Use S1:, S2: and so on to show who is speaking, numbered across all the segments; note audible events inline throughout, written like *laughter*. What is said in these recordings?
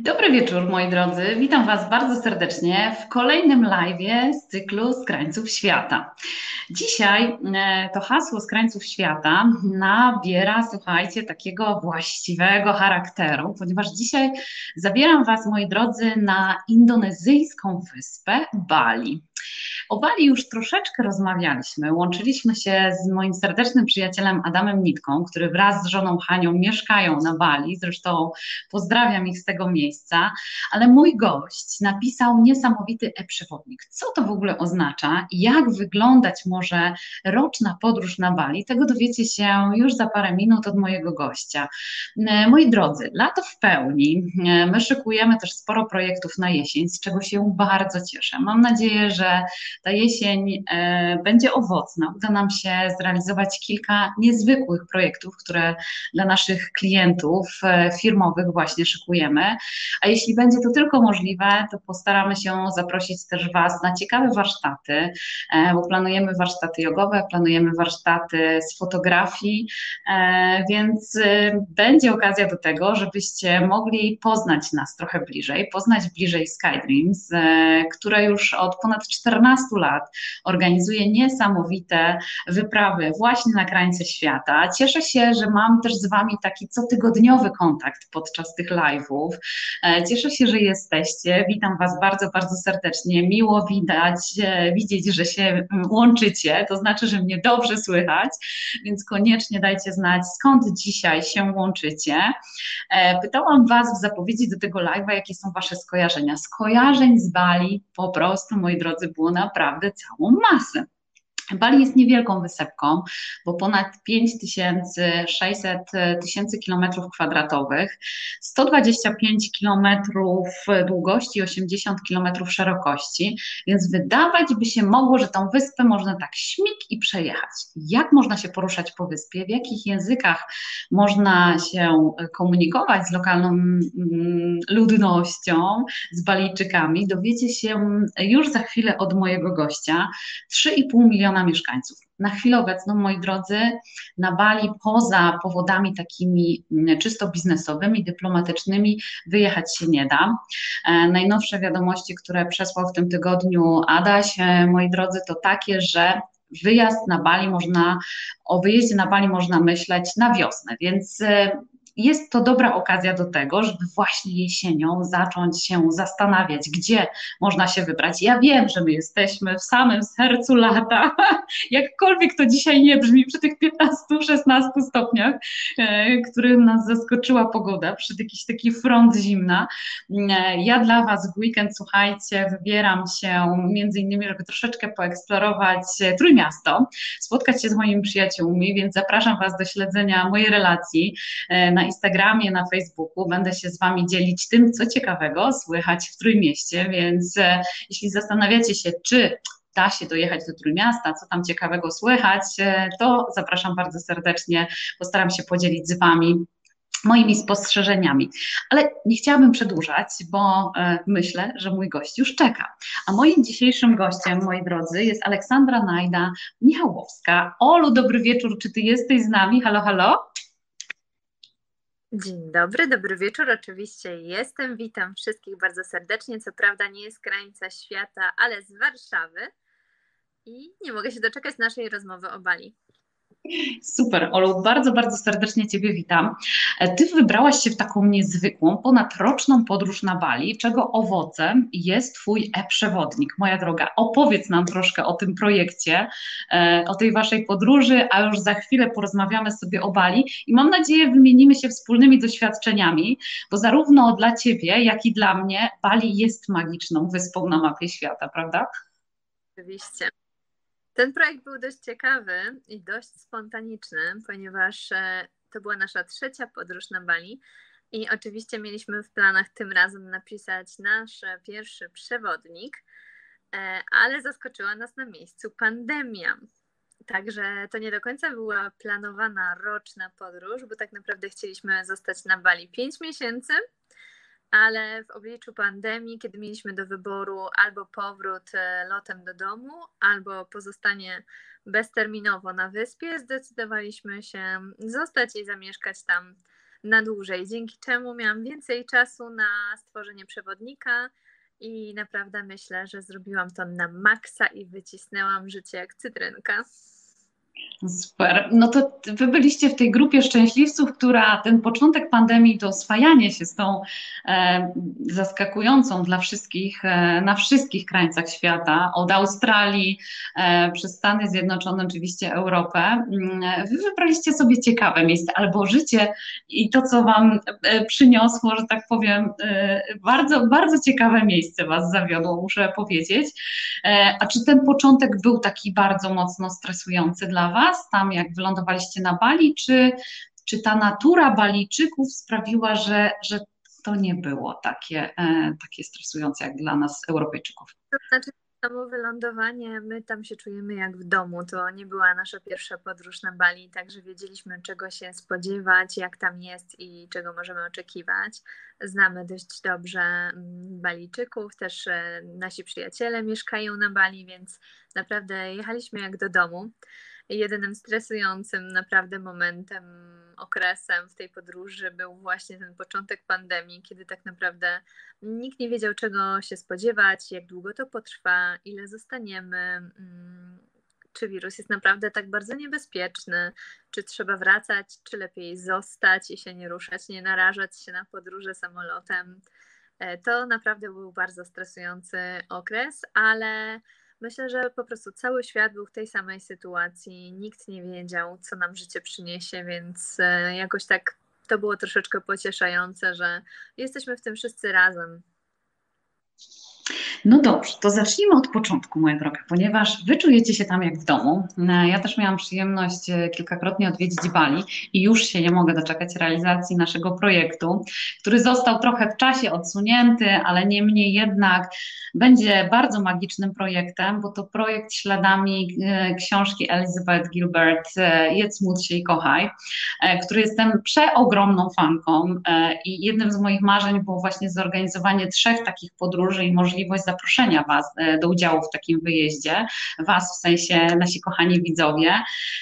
S1: Dobry wieczór, moi drodzy. Witam Was bardzo serdecznie w kolejnym live z cyklu Z krańców świata. Dzisiaj e, to hasło Z krańców świata nabiera, słuchajcie, takiego właściwego charakteru, ponieważ dzisiaj zabieram Was, moi drodzy, na indonezyjską wyspę Bali. O Bali już troszeczkę rozmawialiśmy. Łączyliśmy się z moim serdecznym przyjacielem Adamem Nitką, który wraz z żoną Hanią mieszkają na Bali. Zresztą pozdrawiam ich z tego miejsca. Ale mój gość napisał niesamowity e-przewodnik. Co to w ogóle oznacza? Jak wyglądać może roczna podróż na Bali? Tego dowiecie się już za parę minut od mojego gościa. E, moi drodzy, lato w pełni. E, my szykujemy też sporo projektów na jesień, z czego się bardzo cieszę. Mam nadzieję, że ta jesień e, będzie owocna. Uda nam się zrealizować kilka niezwykłych projektów, które dla naszych klientów firmowych właśnie szykujemy. A jeśli będzie to tylko możliwe, to postaramy się zaprosić też Was na ciekawe warsztaty, e, bo planujemy warsztaty jogowe, planujemy warsztaty z fotografii, więc będzie okazja do tego, żebyście mogli poznać nas trochę bliżej, poznać bliżej SkyDreams, które już od ponad 14 lat organizuje niesamowite wyprawy właśnie na krańce świata. Cieszę się, że mam też z Wami taki cotygodniowy kontakt podczas tych live'ów. E, cieszę się, że jesteście. Witam Was bardzo, bardzo serdecznie. Miło widać, e, widzieć, że się mm, łączycie, to znaczy, że mnie dobrze słychać, więc koniecznie dajcie znać, skąd dzisiaj się łączycie. E, pytałam Was w zapowiedzi do tego live'a, jakie są Wasze skojarzenia. Skojarzeń z Bali po prostu, moi drodzy, było naprawdę naprawdę całą masę. Bali jest niewielką wysepką, bo ponad 5600 tysięcy kilometrów kwadratowych, 125 kilometrów długości, 80 kilometrów szerokości, więc wydawać by się mogło, że tą wyspę można tak śmig i przejechać. Jak można się poruszać po wyspie, w jakich językach można się komunikować z lokalną mm, ludnością, z Balijczykami, dowiecie się już za chwilę od mojego gościa. 3,5 miliona miliona mieszkańców. Na chwilę obecną, moi drodzy, na Bali poza powodami takimi mm, czysto biznesowymi, dyplomatycznymi wyjechać się nie da. E, najnowsze wiadomości, które przesłał w tym tygodniu Adaś, moi drodzy, to takie, że wyjazd na Bali można, o wyjeździe na Bali można myśleć na wiosnę, więc e, jest to dobra okazja do tego, żeby właśnie jesienią zacząć się zastanawiać, gdzie można się wybrać. Ja wiem, że my jesteśmy w samym sercu lata, *laughs* jakkolwiek to dzisiaj nie brzmi przy tych 15-16 stopniach, e, którym nas zaskoczyła pogoda, przy jakiś taki front zimna. E, ja dla Was w weekend, słuchajcie, wybieram się między innymi, żeby troszeczkę poeksplorować Trójmiasto, spotkać się z moimi przyjaciółmi, więc zapraszam Was do śledzenia mojej relacji e, na Instagramie, na Facebooku. Będę się z Wami dzielić tym, co ciekawego słychać w Trójmieście, więc e, jeśli zastanawiacie się, czy da się dojechać do Trójmiasta, co tam ciekawego słychać, e, to zapraszam bardzo serdecznie. Postaram się podzielić z Wami moimi spostrzeżeniami. Ale nie chciałabym przedłużać, bo e, myślę, że mój gość już czeka. A moim dzisiejszym gościem, moi drodzy, jest Aleksandra Najda Michałowska. Olu, dobry wieczór, czy ty jesteś z nami? Halo, halo?
S2: Dzień dobry, dobry wieczór. Oczywiście jestem. Witam wszystkich bardzo serdecznie. Co prawda nie z krańca świata, ale z Warszawy. I nie mogę się doczekać naszej rozmowy o Bali.
S1: Super, Olu, bardzo, bardzo serdecznie Ciebie witam. Ty wybrałaś się w taką niezwykłą, ponadroczną podróż na Bali, czego owocem jest Twój e-przewodnik. Moja droga, opowiedz nam troszkę o tym projekcie, e, o tej Waszej podróży, a już za chwilę porozmawiamy sobie o Bali i mam nadzieję wymienimy się wspólnymi doświadczeniami, bo zarówno dla Ciebie, jak i dla mnie Bali jest magiczną wyspą na mapie świata, prawda?
S2: Oczywiście. Ten projekt był dość ciekawy i dość spontaniczny, ponieważ e, to była nasza trzecia podróż na Bali. I oczywiście mieliśmy w planach tym razem napisać nasz pierwszy przewodnik, e, ale zaskoczyła nas na miejscu pandemia. Także to nie do końca była planowana roczna podróż, bo tak naprawdę chcieliśmy zostać na Bali 5 miesięcy, ale w obliczu pandemii, kiedy mieliśmy do wyboru albo powrót e, lotem do domu, albo pozostanie bezterminowo na wyspie, zdecydowaliśmy się zostać i zamieszkać tam na dłużej, dzięki czemu miałam więcej czasu na stworzenie przewodnika i naprawdę myślę, że zrobiłam to na maksa i wycisnęłam życie jak cytrynka.
S1: Super. No to wy byliście w tej grupie szczęśliwców, która ten początek pandemii, to swajanie się z tą e, zaskakującą dla wszystkich, e, na wszystkich krańcach świata, od Australii e, przez Stany Zjednoczone, oczywiście Europę, mm, wy wybraliście sobie ciekawe miejsce, albo życie i to, co wam e, przyniosło, że tak powiem, e, bardzo, bardzo ciekawe miejsce was zawiodło, muszę powiedzieć. E, a czy ten początek był taki bardzo mocno stresujący dla was? Tam jak wylądowaliście na Bali, czy, czy ta natura Balijczyków sprawiła, że, że to nie było takie, e, takie stresujące jak dla nas, Europejczyków?
S2: To znaczy, samo wylądowanie, my tam się czujemy jak w domu. To nie była nasza pierwsza podróż na Bali, także wiedzieliśmy, czego się spodziewać, jak tam jest i czego możemy oczekiwać. Znamy dość dobrze mm, Balijczyków, też e, nasi przyjaciele mieszkają na Bali, więc naprawdę jechaliśmy jak do domu jedynym stresującym naprawdę momentem, okresem w tej podróży był właśnie ten początek pandemii, kiedy tak naprawdę nikt nie wiedział, czego się spodziewać, jak długo to potrwa, ile zostaniemy, mm, czy wirus jest naprawdę tak bardzo niebezpieczny, czy trzeba wracać, czy lepiej zostać i się nie ruszać, nie narażać się na podróże samolotem. E, to naprawdę był bardzo stresujący okres, ale Myślę, że po prostu cały świat był w tej samej sytuacji, nikt nie wiedział, co nam życie przyniesie, więc e, jakoś tak to było troszeczkę pocieszające, że jesteśmy w tym wszyscy razem.
S1: No dobrze, to zacznijmy od początku, moja droga, ponieważ wy czujecie się tam jak w domu. E, ja też miałam przyjemność e, kilkakrotnie odwiedzić Bali i już się nie mogę doczekać realizacji naszego projektu, który został trochę w czasie odsunięty, ale niemniej jednak będzie bardzo magicznym projektem, bo to projekt śladami e, książki Elizabeth Gilbert Jedz, módl się i kochaj, który jestem przeogromną fanką i jednym z moich marzeń było właśnie zorganizowanie trzech takich podróży i możliwość zaproszenia Was e, do udziału w takim wyjeździe, Was w sensie nasi kochani widzowie.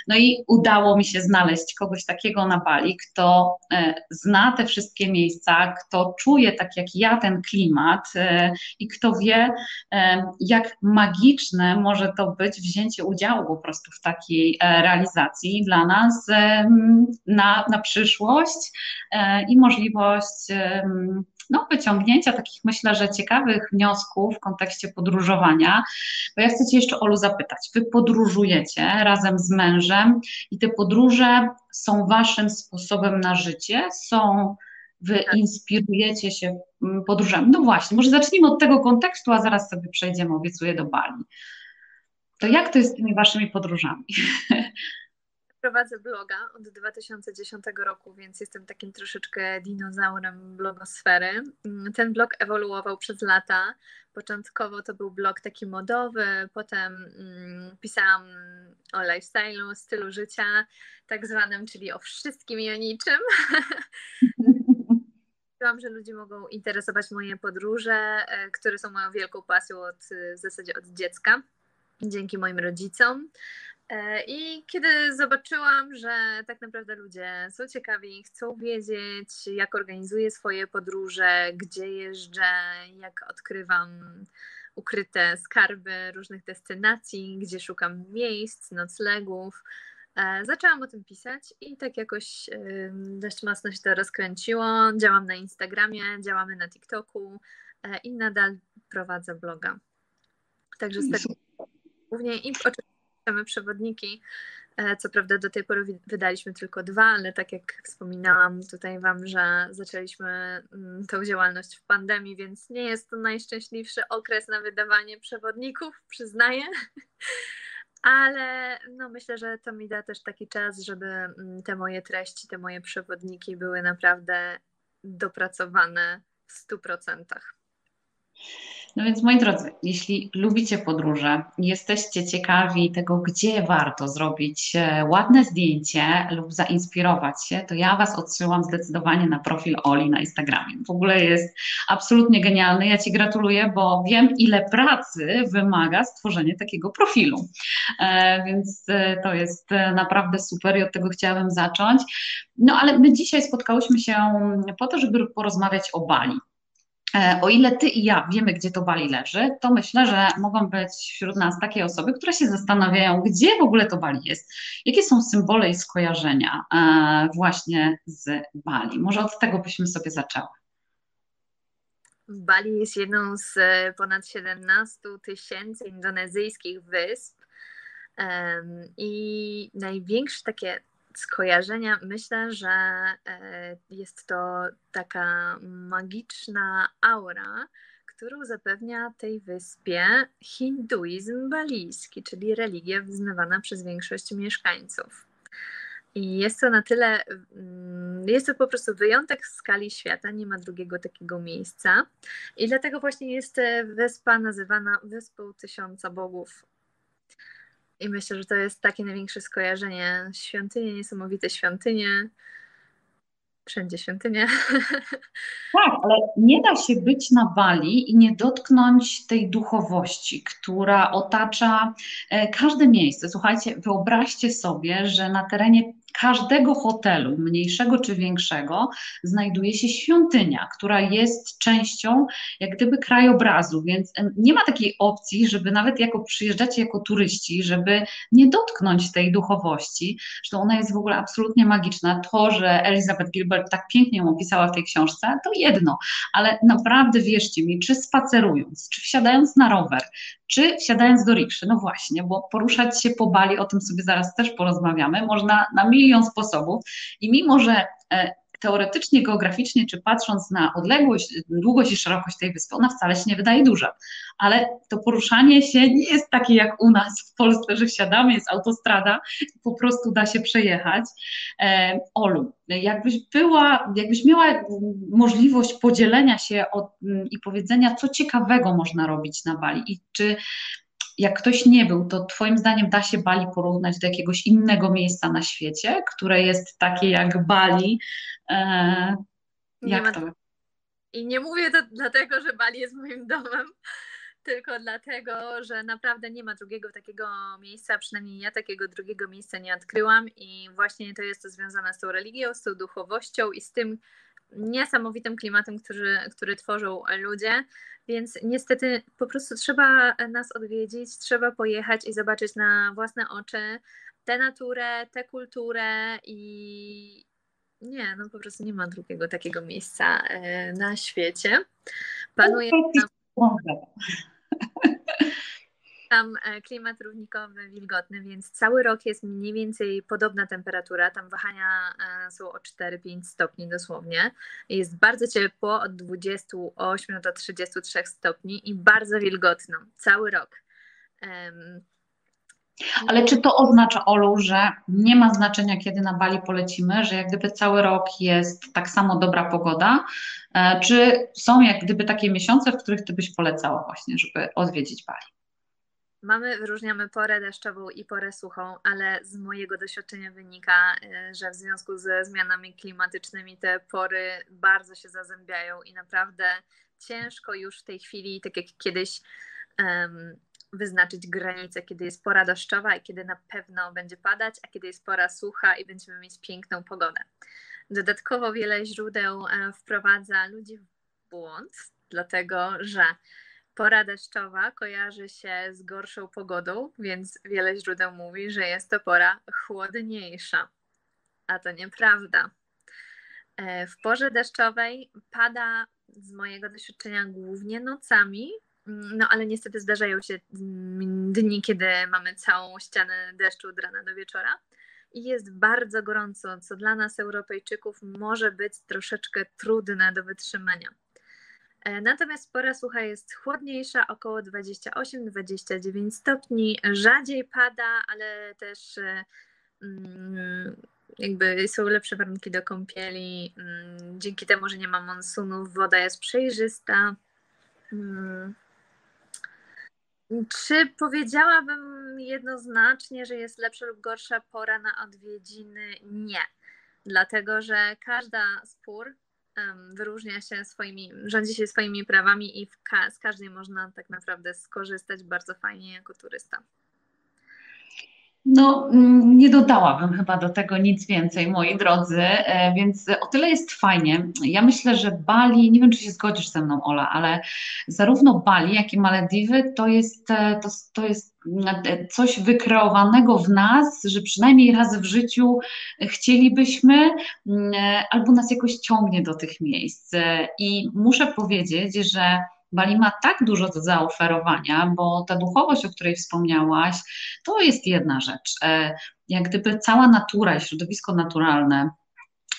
S1: No i udało mi się znaleźć kogoś takiego na Bali, kto e, zna te wszystkie miejsca, kto czuje tak jak ja ten klimat e, i kto wie, jak magiczne może to być wzięcie udziału po prostu w takiej realizacji dla nas na, na przyszłość i możliwość no, wyciągnięcia takich, myślę, że ciekawych wniosków w kontekście podróżowania. Bo ja chcę Cię jeszcze, Olu, zapytać. Wy podróżujecie razem z mężem i te podróże są Waszym sposobem na życie? Są Wy tak. inspirujecie się mm, podróżami. No właśnie, może zacznijmy od tego kontekstu, a zaraz sobie przejdziemy, obiecuję, do Bali. To jak to jest z tymi waszymi podróżami? *laughs*
S2: prowadzę bloga od 2010 roku, więc jestem takim troszeczkę dinozaurem blogosfery. Ten blog ewoluował przez lata. Początkowo to był blog taki modowy, potem mm, pisałam o lifestyle'u, stylu życia, tak zwanym, czyli o wszystkim i o niczym. *laughs* Czułam, że ludzie mogą interesować moje podróże, e, które są moją wielką pasją od, w zasadzie od dziecka, dzięki moim rodzicom. E, I kiedy zobaczyłam, że tak naprawdę ludzie są ciekawi, chcą wiedzieć, jak organizuję swoje podróże, gdzie jeżdżę, jak odkrywam ukryte skarby różnych destynacji, gdzie szukam miejsc, noclegów, e, zaczęłam o tym pisać i tak jakoś dość mocno się to rozkręciło. Działam na Instagramie, działamy na TikToku e, i nadal prowadzę bloga. Także z tego głównie i oczywiście same przewodniki. E, co prawda do tej pory wydaliśmy tylko dwa, ale tak jak wspominałam tutaj Wam, że zaczęliśmy mm, tą działalność w pandemii, więc nie jest to najszczęśliwszy okres na wydawanie przewodników, przyznaję. *laughs* Ale no myślę, że to mi da też taki czas, żeby mm, te moje treści, te moje przewodniki były naprawdę dopracowane w stu procentach.
S1: No więc moi drodzy, jeśli lubicie podróże, jesteście ciekawi tego, gdzie warto zrobić e, ładne zdjęcie lub zainspirować się, to ja Was odsyłam zdecydowanie na profil Oli na Instagramie. W ogóle jest absolutnie genialny. Ja Ci gratuluję, bo wiem, ile pracy wymaga stworzenie takiego profilu. E, więc e, to jest naprawdę super i od tego chciałabym zacząć. No ale my dzisiaj spotkałyśmy się po to, żeby porozmawiać o Bali. E, o ile ty i ja wiemy, gdzie to Bali leży, to myślę, że mogą być wśród nas takie osoby, które się zastanawiają, gdzie w ogóle to Bali jest, jakie są symbole i skojarzenia e, właśnie z Bali. Może od tego byśmy sobie zaczęły.
S2: Bali jest jedną z e, ponad 17 tysięcy indonezyjskich wysp i największe takie skojarzenia myślę, że e, jest to taka magiczna aura, którą zapewnia tej wyspie hinduizm balijski, czyli religia wyznawana przez większość mieszkańców. I jest to na tyle, mm, jest to po prostu wyjątek w skali świata, nie ma drugiego takiego miejsca. I dlatego właśnie jest e, wyspa nazywana Wyspą Tysiąca Bogów i myślę, że to jest takie największe skojarzenie. Świątynie, niesamowite świątynie. Wszędzie świątynie. *laughs*
S1: Tak, ale nie da się być na Bali i nie dotknąć tej duchowości, która otacza e, każde miejsce. Słuchajcie, wyobraźcie sobie, że na terenie każdego hotelu, mniejszego czy większego, znajduje się świątynia, która jest częścią jak gdyby krajobrazu, więc nie ma takiej opcji, żeby nawet jako przyjeżdżacie jako turyści, żeby nie dotknąć tej duchowości. Zresztą ona jest w ogóle absolutnie magiczna. To, że Elizabeth Gilbert tak pięknie ją opisała w tej książce, to jedno, ale naprawdę wierzcie mi, czy spacerując, czy wsiadając na rower, czy wsiadając do rikszy, no właśnie, bo poruszać się po Bali, o tym sobie zaraz też porozmawiamy, można na milion sposobów. I mimo, że e, teoretycznie, geograficznie, czy patrząc na odległość, długość i szerokość tej wyspy, ona wcale się nie wydaje duża. Ale to poruszanie się nie jest takie jak u nas w Polsce, że wsiadamy, jest autostrada, po prostu da się przejechać. E, Olu, jakbyś była, jakbyś miała możliwość podzielenia się od, i powiedzenia, co ciekawego można robić na Bali i czy jak ktoś nie był, to Twoim zdaniem da się Bali porównać do jakiegoś innego miejsca na świecie, które jest takie jak Bali? E, jak to?
S2: I nie mówię to dlatego, że Bali jest moim domem, *laughs* tylko dlatego, że naprawdę nie ma drugiego takiego miejsca, przynajmniej ja takiego drugiego miejsca nie odkryłam i właśnie to jest to związane z tą religią, z tą duchowością i z tym niesamowitym klimatem, który, który tworzą ludzie, więc niestety po prostu trzeba nas odwiedzić, trzeba pojechać i zobaczyć na własne oczy tę naturę, tę kulturę i nie, no po prostu nie ma drugiego takiego miejsca e, na świecie. Panuje tam tam e, klimat równikowy, wilgotny, więc cały rok jest mniej więcej podobna temperatura. Tam wahania e, są o 4-5 stopni dosłownie. Jest bardzo ciepło, od 28 do 33 stopni i bardzo wilgotno cały rok.
S1: Ale czy to oznacza, Olu, że nie ma znaczenia, kiedy na Bali polecimy, że jak gdyby cały rok jest tak samo dobra pogoda? E, czy są jak gdyby takie miesiące, w których ty byś polecała właśnie, żeby odwiedzić Bali?
S2: Mamy, wyróżniamy porę deszczową i porę suchą, ale z mojego doświadczenia wynika, y, że w związku ze zmianami klimatycznymi te pory bardzo się zazębiają i naprawdę ciężko już w tej chwili, tak jak kiedyś, um, wyznaczyć granicę, kiedy jest pora deszczowa i kiedy na pewno będzie padać, a kiedy jest pora sucha i będziemy mieć piękną pogodę. Dodatkowo wiele źródeł e, wprowadza ludzi w błąd, dlatego że Pora deszczowa kojarzy się z gorszą pogodą, więc wiele źródeł mówi, że jest to pora chłodniejsza. A to nieprawda. E, w porze deszczowej pada z mojego doświadczenia głównie nocami, mm, no ale niestety zdarzają się dni, kiedy mamy całą ścianę deszczu od rana do wieczora i jest bardzo gorąco, co dla nas, Europejczyków, może być troszeczkę trudne do wytrzymania. E, natomiast pora sucha jest chłodniejsza, około 28-29 stopni. Rzadziej pada, ale też e, mm, jakby są lepsze warunki do kąpieli. Mm, dzięki temu, że nie ma monsunów, woda jest przejrzysta. Mm, Czy powiedziałabym jednoznacznie, że jest lepsza lub gorsza pora na odwiedziny? Nie. Dlatego, że każda spór um, wyróżnia się swoimi, rządzi się swoimi prawami i ka z każdej można tak naprawdę skorzystać bardzo fajnie jako turysta.
S1: No, mm, nie dodałabym chyba do tego nic więcej, moi drodzy, e, więc o tyle jest fajnie. Ja myślę, że Bali, nie wiem, czy się zgodzisz ze mną, Ola, ale zarówno Bali, jak i Malediwy to jest, e, to, to jest e, coś wykreowanego w nas, że przynajmniej raz w życiu chcielibyśmy, mm, albo nas jakoś ciągnie do tych miejsc. I muszę powiedzieć, że Bali ma tak dużo do zaoferowania, bo ta duchowość, o której wspomniałaś, to jest jedna rzecz. E, jak gdyby cała natura i środowisko naturalne,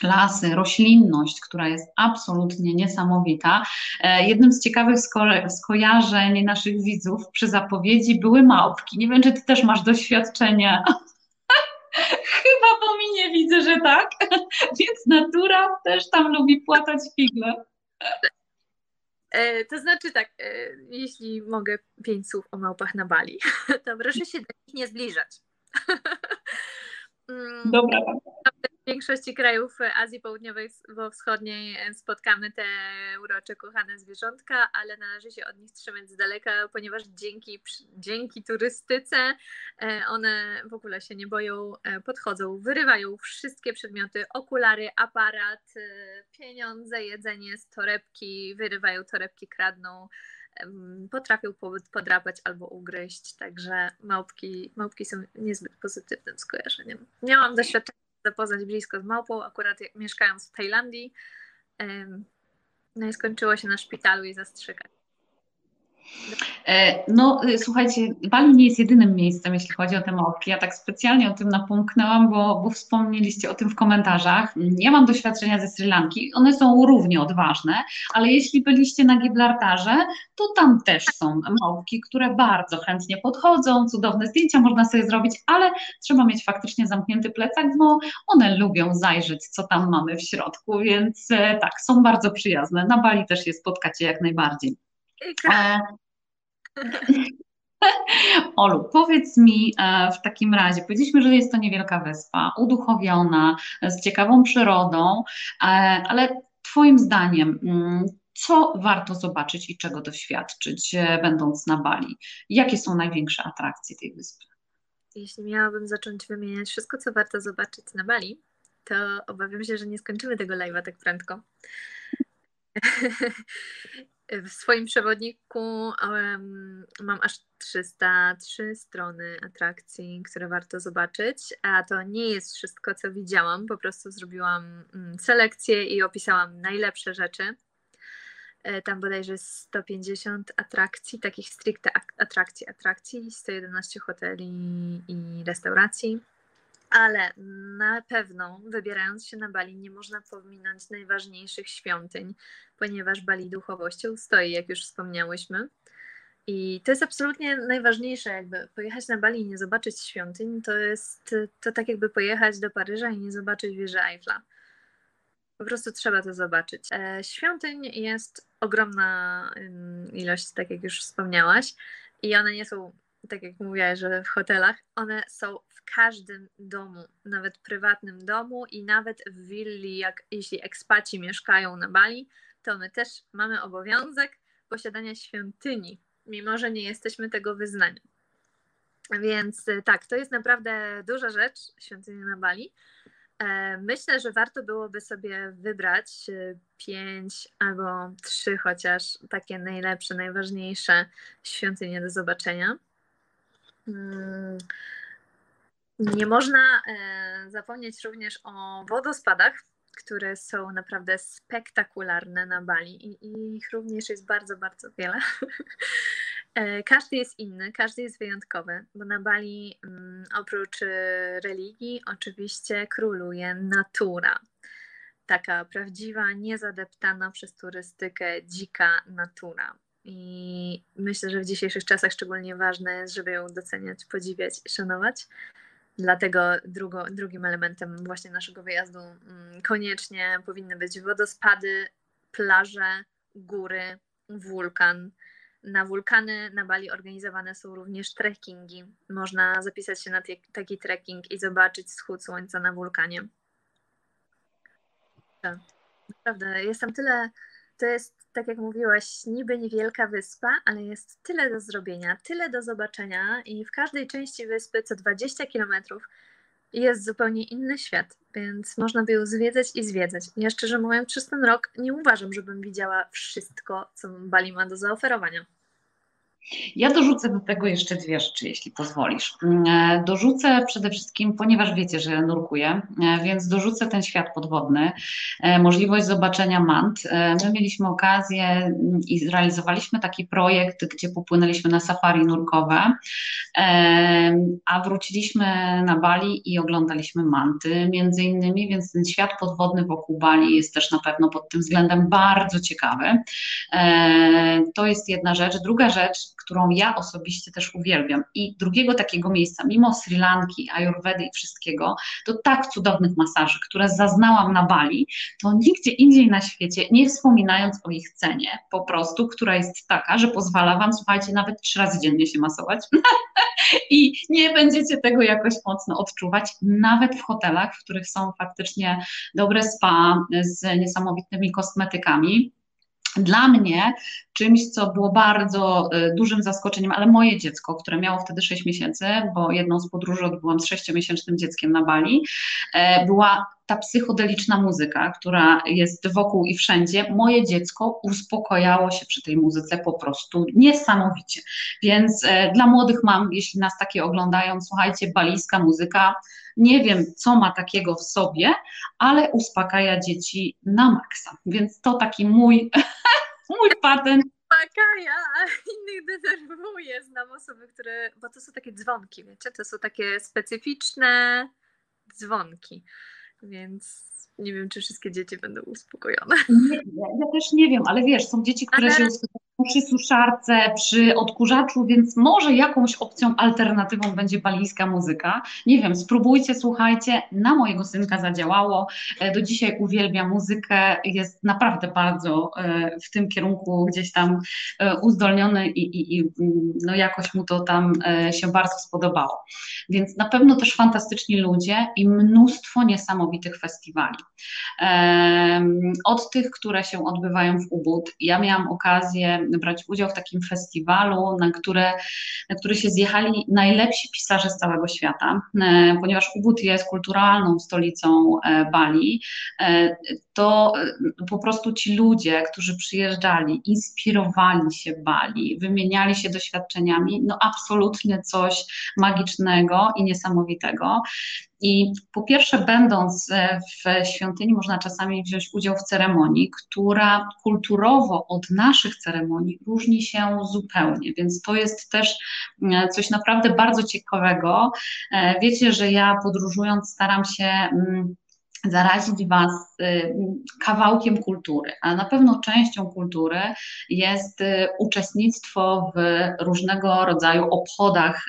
S1: lasy, roślinność, która jest absolutnie niesamowita. E, jednym z ciekawych sko- skojarzeń naszych widzów przy zapowiedzi były małpki. Nie wiem, czy ty też masz doświadczenia. *laughs* Chyba po minie widzę, że tak. *laughs* Więc natura też tam lubi płatać figle.
S2: E, to znaczy tak, e, jeśli mogę pięć słów o małpach na Bali, *laughs* to proszę się do nich nie zbliżać. *laughs*
S1: Mm, Dobra.
S2: większości krajów Azji Południowo-Wschodniej spotkamy te urocze, kochane zwierzątka, ale należy się od nich trzymać z daleka, ponieważ dzięki, dzięki turystyce e, one w ogóle się nie boją, e, podchodzą, wyrywają wszystkie przedmioty, okulary, aparat, e, pieniądze, jedzenie z torebki, wyrywają torebki, kradną potrafią podrapać albo ugryźć, także małpki, małpki są niezbyt pozytywnym skojarzeniem. Miałam doświadczenie zapoznać blisko z małpą, akurat mieszkając w Tajlandii. No i skończyło się na szpitalu i zastrzykać.
S1: E, no, y, słuchajcie, Bali nie jest jedynym miejscem, jeśli chodzi o te małpki. Ja tak specjalnie o tym napomknęłam, bo, bo wspomnieliście o tym w komentarzach. Ja mam doświadczenia ze Sri Lanki, one są równie odważne, ale jeśli byliście na Gibraltarze, to tam też są małpki, które bardzo chętnie podchodzą, cudowne zdjęcia można sobie zrobić, ale trzeba mieć faktycznie zamknięty plecak, bo one lubią zajrzeć, co tam mamy w środku, więc e, tak, są bardzo przyjazne. Na Bali też je spotkacie jak najbardziej. E, *laughs* Olu, powiedz mi e, w takim razie, powiedzieliśmy, że jest to niewielka wyspa, uduchowiona, z ciekawą przyrodą, e, ale Twoim zdaniem, mm, co warto zobaczyć i czego doświadczyć, będąc na Bali? Jakie są największe atrakcje tej wyspy?
S2: Jeśli miałabym zacząć wymieniać wszystko, co warto zobaczyć na Bali, to obawiam się, że nie skończymy tego live'a tak prędko. *laughs* W swoim przewodniku um, mam aż 303 strony atrakcji, które warto zobaczyć, a to nie jest wszystko, co widziałam. Po prostu zrobiłam um, selekcję i opisałam najlepsze rzeczy. E, tam bodajże 150 atrakcji, takich stricte atrakcji, atrakcji, 111 hoteli i restauracji ale na pewno wybierając się na Bali nie można pominąć najważniejszych świątyń, ponieważ Bali duchowością stoi, jak już wspomniałyśmy. I to jest absolutnie najważniejsze, jakby pojechać na Bali i nie zobaczyć świątyń, to jest to tak jakby pojechać do Paryża i nie zobaczyć wieży Eiffla. Po prostu trzeba to zobaczyć. E, świątyń jest ogromna ilość, tak jak już wspomniałaś, i one nie są, tak jak mówiłaś, że w hotelach, one są każdym domu, nawet prywatnym domu i nawet w willi, jak jeśli ekspaci mieszkają na Bali, to my też mamy obowiązek posiadania świątyni, mimo że nie jesteśmy tego wyznania. Więc e, tak, to jest naprawdę duża rzecz, świątynia na Bali. E, myślę, że warto byłoby sobie wybrać e, pięć albo trzy chociaż takie najlepsze, najważniejsze świątynie do zobaczenia. Hmm. Nie można e, zapomnieć również o wodospadach, które są naprawdę spektakularne na Bali i, ich również jest bardzo, bardzo wiele. *laughs* E, każdy jest inny, każdy jest wyjątkowy, bo na Bali mm, oprócz religii oczywiście króluje natura. Taka prawdziwa, niezadeptana przez turystykę dzika natura. I myślę, że w dzisiejszych czasach szczególnie ważne jest, żeby ją doceniać, podziwiać szanować. Dlatego drugo, drugim elementem właśnie naszego wyjazdu mm, koniecznie powinny być wodospady, plaże, góry, wulkan. na wulkany na Bali organizowane są również trekkingi. Można zapisać się na taki trekking i zobaczyć wschód słońca na wulkanie. Tak, naprawdę, jest tam tyle, to jest tak jak mówiłaś, niby niewielka wyspa, ale jest tyle do zrobienia, tyle do zobaczenia i w każdej części wyspy co 20 kilometrów jest zupełnie inny świat, więc można by ją zwiedzać i zwiedzać. Ja szczerze mówiąc, przez ten rok nie uważam, żebym widziała wszystko, co Bali ma do zaoferowania.
S1: Ja dorzucę do tego jeszcze dwie rzeczy, jeśli pozwolisz. Mm, e, dorzucę przede wszystkim, ponieważ wiecie, że nurkuję, e, więc dorzucę ten świat podwodny, e, możliwość zobaczenia mant. My mieliśmy okazję mm, i zrealizowaliśmy taki projekt, gdzie popłynęliśmy na safari nurkowe, a wróciliśmy na Bali i oglądaliśmy manty między innymi, więc ten świat podwodny wokół Bali jest też na pewno pod tym względem bardzo ciekawy. To jest jedna rzecz. Druga rzecz, którą ja osobiście też uwielbiam. I drugiego takiego miejsca, mimo Sri Lanki, Ayurvedy i wszystkiego, to tak cudownych masaży, które zaznałam na Bali, to nigdzie indziej na świecie, nie wspominając o ich cenie, po prostu, która jest taka, że pozwala Wam, słuchajcie, nawet trzy razy dziennie się masować *laughs* i nie będziecie tego jakoś mocno odczuwać, nawet w hotelach, w których są faktycznie dobre spa z niesamowitymi kosmetykami. Dla mnie czymś, co było bardzo y, dużym zaskoczeniem, ale moje dziecko, które miało wtedy 6 miesięcy, bo jedną z podróży odbyłam z 6-miesięcznym dzieckiem na Bali, e, była ta psychodeliczna muzyka, która jest wokół i wszędzie. Moje dziecko uspokojało się przy tej muzyce po prostu niesamowicie. Więc e, dla młodych mam, jeśli nas takie oglądają, słuchajcie, balijska muzyka, nie wiem, co ma takiego w sobie, ale uspokaja dzieci na maksa. Więc to taki mój, *laughs* mój patent.
S2: Uspokaja, innych denerwuje. Znam osoby, które, bo to są takie dzwonki, wiecie, to są takie specyficzne dzwonki, więc nie wiem, czy wszystkie dzieci będą uspokojone.
S1: Nie, ja, też nie wiem, ale wiesz, są dzieci, które ale... się uspokajają przy suszarce, przy odkurzaczu, więc może jakąś opcją alternatywą będzie balijska muzyka. Nie wiem, spróbujcie, słuchajcie, na mojego synka zadziałało. E, do dzisiaj uwielbia muzykę, jest naprawdę bardzo e, w tym kierunku gdzieś tam e, uzdolniony i, i, i no jakoś mu to tam się bardzo spodobało. Więc na pewno też fantastyczni ludzie i mnóstwo niesamowitych festiwali. Od tych, które się odbywają w Ubud. Ja miałam okazję brać udział w takim festiwalu, na, które, na który się zjechali najlepsi pisarze z całego świata, e, ponieważ Ubud jest kulturalną stolicą e, Bali, e, to po prostu ci ludzie, którzy przyjeżdżali, inspirowali się Bali, wymieniali się doświadczeniami, no absolutnie coś magicznego i niesamowitego. I po pierwsze, będąc e, w świątyni, można czasami wziąć udział w ceremonii, która kulturowo od naszych ceremonii różni się zupełnie, więc to jest też e, coś naprawdę bardzo ciekawego. E, wiecie, że ja podróżując staram się mm, zarazić Was y, kawałkiem kultury, a na pewno częścią kultury jest y, uczestnictwo w różnego rodzaju obchodach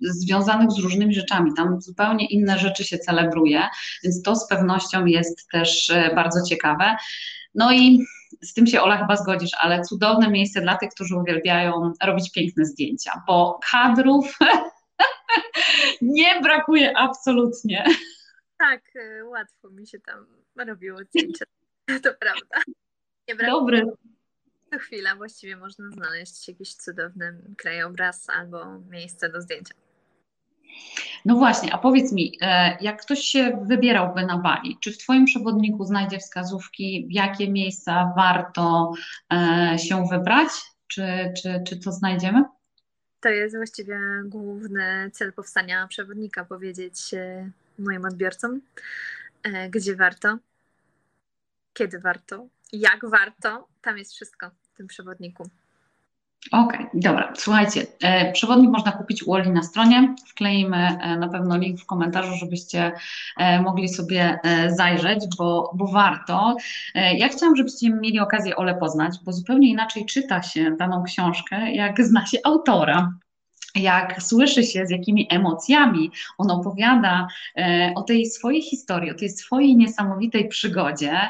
S1: związanych z różnymi rzeczami. Tam zupełnie inne rzeczy się celebruje, więc to z pewnością jest też y, bardzo ciekawe. No i z tym się Ola chyba zgodzisz, ale cudowne miejsce dla tych, którzy uwielbiają robić piękne zdjęcia, bo kadrów *laughs* nie brakuje absolutnie.
S2: Tak, y, łatwo mi się tam robiło zdjęcia. *laughs* To prawda.
S1: Nie Dobry.
S2: Co chwila właściwie można znaleźć jakiś cudowny krajobraz albo miejsce do zdjęcia.
S1: No właśnie, a powiedz mi, e, jak ktoś się wybierałby na Bali, czy w Twoim przewodniku znajdzie wskazówki, w jakie miejsca warto e, się wybrać? Czy, czy, czy to znajdziemy?
S2: To jest właściwie główny cel powstania przewodnika, powiedzieć moim odbiorcom, e, gdzie warto, kiedy warto, jak warto. Tam jest wszystko w tym przewodniku.
S1: Okej, okay, dobra. Słuchajcie, e, przewodnik można kupić u Oli na stronie. Wkleimy e, na pewno link w komentarzu, żebyście mogli sobie zajrzeć, bo, bo warto. Ja chciałam, żebyście mieli okazję Ole poznać, bo zupełnie inaczej czyta się daną książkę, jak zna się autora jak słyszy się, z jakimi emocjami on opowiada e, o tej swojej historii, o tej swojej niesamowitej przygodzie,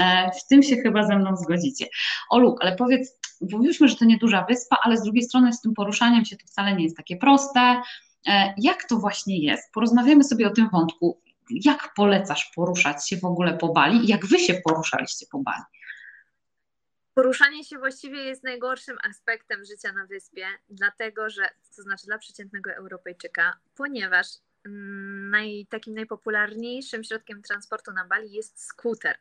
S1: e, w tym się chyba ze mną zgodzicie. Olu, ale powiedz, mówiliśmy, że to nieduża wyspa, ale z drugiej strony z tym poruszaniem się to wcale nie jest takie proste. Jak to właśnie jest? Porozmawiamy sobie o tym wątku. Jak polecasz poruszać się w ogóle po Bali? Jak wy się poruszaliście po Bali?
S2: Poruszanie się właściwie jest najgorszym aspektem życia na wyspie, dlatego że, to znaczy dla przeciętnego Europejczyka, ponieważ mm, naj, takim najpopularniejszym środkiem transportu na Bali jest skuter.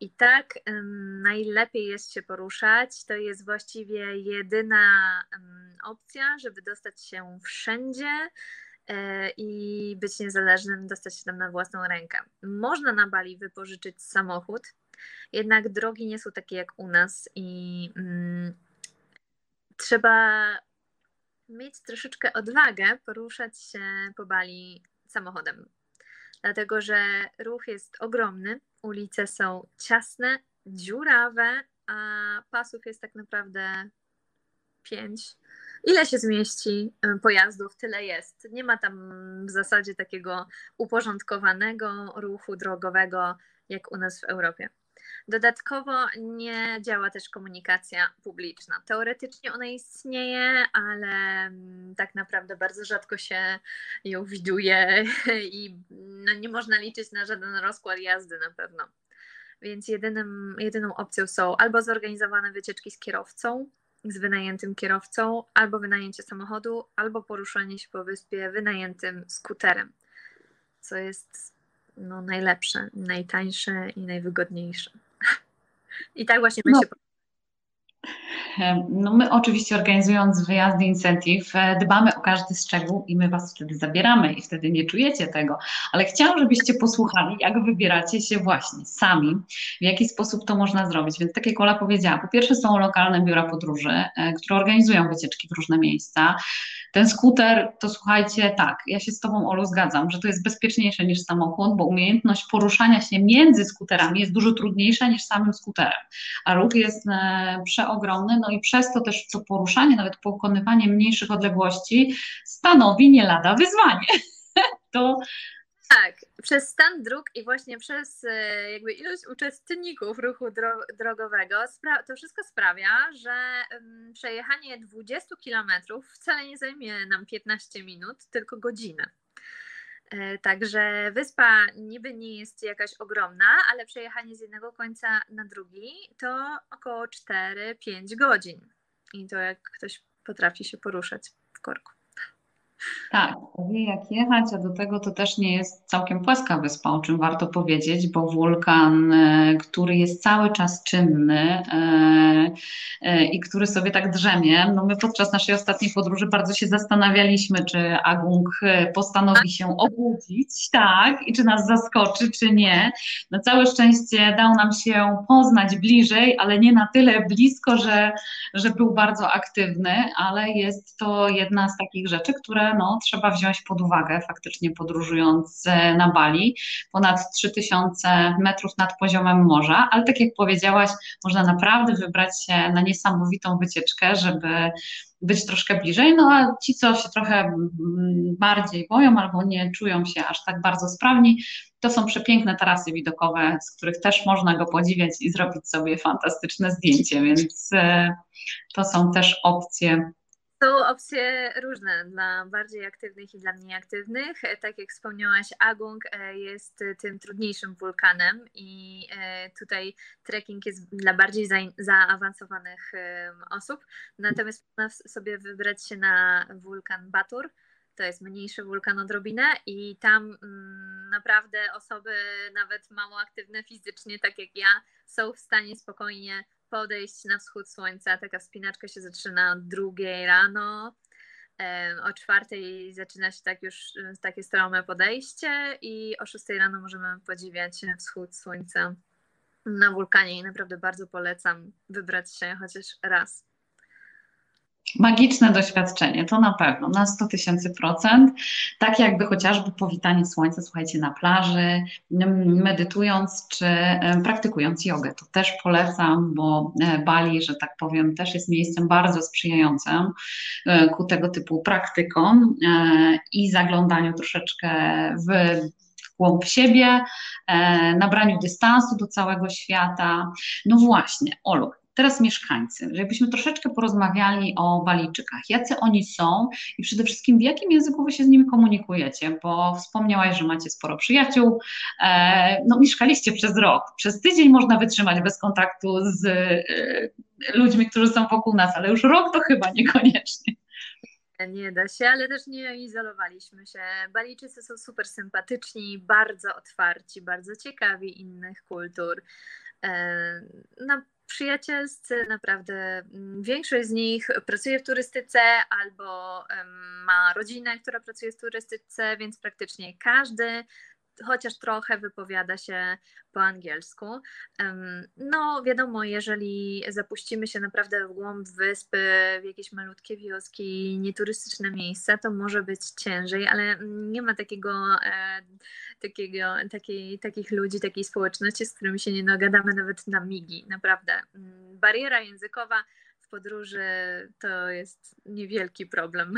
S2: I tak um, najlepiej jest się poruszać. To jest właściwie jedyna um, opcja, żeby dostać się wszędzie e, i być niezależnym, dostać się tam na własną rękę. Można na Bali wypożyczyć samochód, jednak drogi nie są takie jak u nas i mm, trzeba mieć troszeczkę odwagę poruszać się po Bali samochodem. Dlatego, że ruch jest ogromny, ulice są ciasne, dziurawe, a pasów jest tak naprawdę pięć. Ile się zmieści y, pojazdów, tyle jest. Nie ma tam w zasadzie takiego uporządkowanego ruchu drogowego jak u nas w Europie. Dodatkowo nie działa też komunikacja publiczna. Teoretycznie ona istnieje, ale mm, tak naprawdę bardzo rzadko się ją widuje i no nie można liczyć na żaden rozkład jazdy na pewno. Więc jedynym, jedyną opcją są albo zorganizowane wycieczki z kierowcą, z wynajętym kierowcą, albo wynajęcie samochodu, albo poruszanie się po wyspie wynajętym skuterem, co jest no, najlepsze, najtańsze i najwygodniejsze. I tak właśnie my
S1: no.
S2: się
S1: no my oczywiście organizując wyjazdy incentive e, dbamy o każdy szczegół i my Was wtedy zabieramy i wtedy nie czujecie tego, ale chciałam, żebyście posłuchali, jak wybieracie się właśnie sami, w jaki sposób to można zrobić. Więc tak jak Ola powiedziała, po pierwsze są lokalne biura podróży, e, które organizują wycieczki w różne miejsca. Ten skuter, to słuchajcie, tak, ja się z Tobą, Olu, zgadzam, że to jest bezpieczniejsze niż samochód, bo umiejętność poruszania się między skuterami jest dużo trudniejsza niż samym skuterem, a ruch jest e, przeogromny, no i przez to też to poruszanie, nawet pokonywanie mniejszych odległości stanowi nie lada wyzwanie. *laughs* to
S2: tak, przez stan dróg i właśnie przez e, jakby ilość uczestników ruchu drogowego, to wszystko sprawia, że przejechanie 20 km wcale nie zajmie nam 15 minut, tylko godzinę. E, także wyspa niby nie jest jakaś ogromna, ale przejechanie z jednego końca na drugi to około 4-5 godzin. I to jak ktoś potrafi się poruszać w korku.
S1: Tak, wie jak jechać, a do tego to też nie jest całkiem płaska wyspa, o czym warto powiedzieć, bo wulkan, e, który jest cały czas czynny e, e, i który sobie tak drzemie, no my podczas naszej ostatniej podróży bardzo się zastanawialiśmy, czy Agung postanowi się obudzić, tak, i czy nas zaskoczy, czy nie. Na całe szczęście dał nam się poznać bliżej, ale nie na tyle blisko, że, że był bardzo aktywny, ale jest to jedna z takich rzeczy, które no, trzeba wziąć pod uwagę faktycznie podróżując e, na Bali. Ponad 3000 metrów nad poziomem morza, ale tak jak powiedziałaś, można naprawdę wybrać się na niesamowitą wycieczkę, żeby być troszkę bliżej, no a ci, co się trochę bardziej boją albo nie czują się aż tak bardzo sprawni, to są przepiękne tarasy widokowe, z których też można go podziwiać i zrobić sobie fantastyczne zdjęcie, więc e, to są też opcje
S2: są opcje różne dla bardziej aktywnych i dla mniej aktywnych. Tak jak wspomniałaś, Agung e, jest tym trudniejszym wulkanem i e, tutaj trekking jest dla bardziej zaawansowanych osób. Natomiast można sobie wybrać się na wulkan Batur. To jest mniejszy wulkan odrobinę i tam mm, naprawdę osoby nawet mało aktywne fizycznie, tak jak ja, są w stanie spokojnie podejść na wschód słońca. Taka wspinaczka się zaczyna drugiej rano. O czwartej zaczyna się tak już takie strome podejście i o szóstej rano możemy podziwiać wschód słońca na wulkanie i naprawdę bardzo polecam wybrać się chociaż raz.
S1: Magiczne doświadczenie, to na pewno, na 100 tysięcy procent. Tak jakby chociażby powitanie słońca, słuchajcie, na plaży, medytując czy praktykując jogę. To też polecam, bo e, Bali, że tak powiem, też jest miejscem bardzo sprzyjającym e, ku tego typu praktykom e, i zaglądaniu troszeczkę w głąb siebie, nabraniu dystansu do całego świata. No właśnie, Olu, teraz mieszkańcy, żebyśmy troszeczkę porozmawiali o Balijczykach, jacy oni są i przede wszystkim w jakim języku wy się z nimi komunikujecie, bo wspomniałaś, że macie sporo przyjaciół, e, no mieszkaliście przez rok, przez tydzień można wytrzymać bez kontaktu z e, ludźmi, którzy są wokół nas, ale już rok to chyba niekoniecznie.
S2: Nie da się, ale też nie izolowaliśmy się. Balijczycy są super sympatyczni, bardzo otwarci, bardzo ciekawi innych kultur. E, na przyjacielscy naprawdę mm, większość z nich pracuje w turystyce albo ma rodzinę, która pracuje w turystyce, więc praktycznie każdy chociaż trochę wypowiada się po angielsku. No, wiadomo, jeżeli zapuścimy się naprawdę w głąb wyspy, w jakieś malutkie wioski, nieturystyczne miejsca, to może być ciężej, ale nie ma takiego, e, takiego takiej, takich ludzi, takiej społeczności, z którymi się nie dogadamy nawet na migi, naprawdę. Mm, bariera językowa podróży to jest niewielki problem.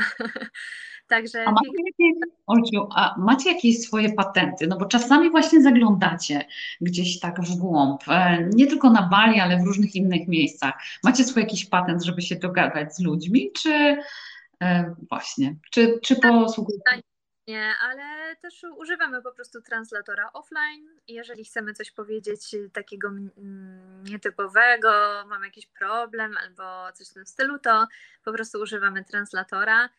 S2: *laughs* Także.
S1: A macie, jakieś, Olciu, a macie jakieś swoje patenty? No bo czasami właśnie zaglądacie gdzieś tak w głąb, e, nie tylko na Bali, ale w różnych innych miejscach. Macie swój jakiś patent, żeby się dogadać z ludźmi, czy e, właśnie, czy, czy posługujecie?
S2: Nie, ale też używamy po prostu translatora offline. Jeżeli chcemy coś powiedzieć takiego nietypowego, mamy jakiś problem albo coś w tym stylu, to po prostu używamy translatora.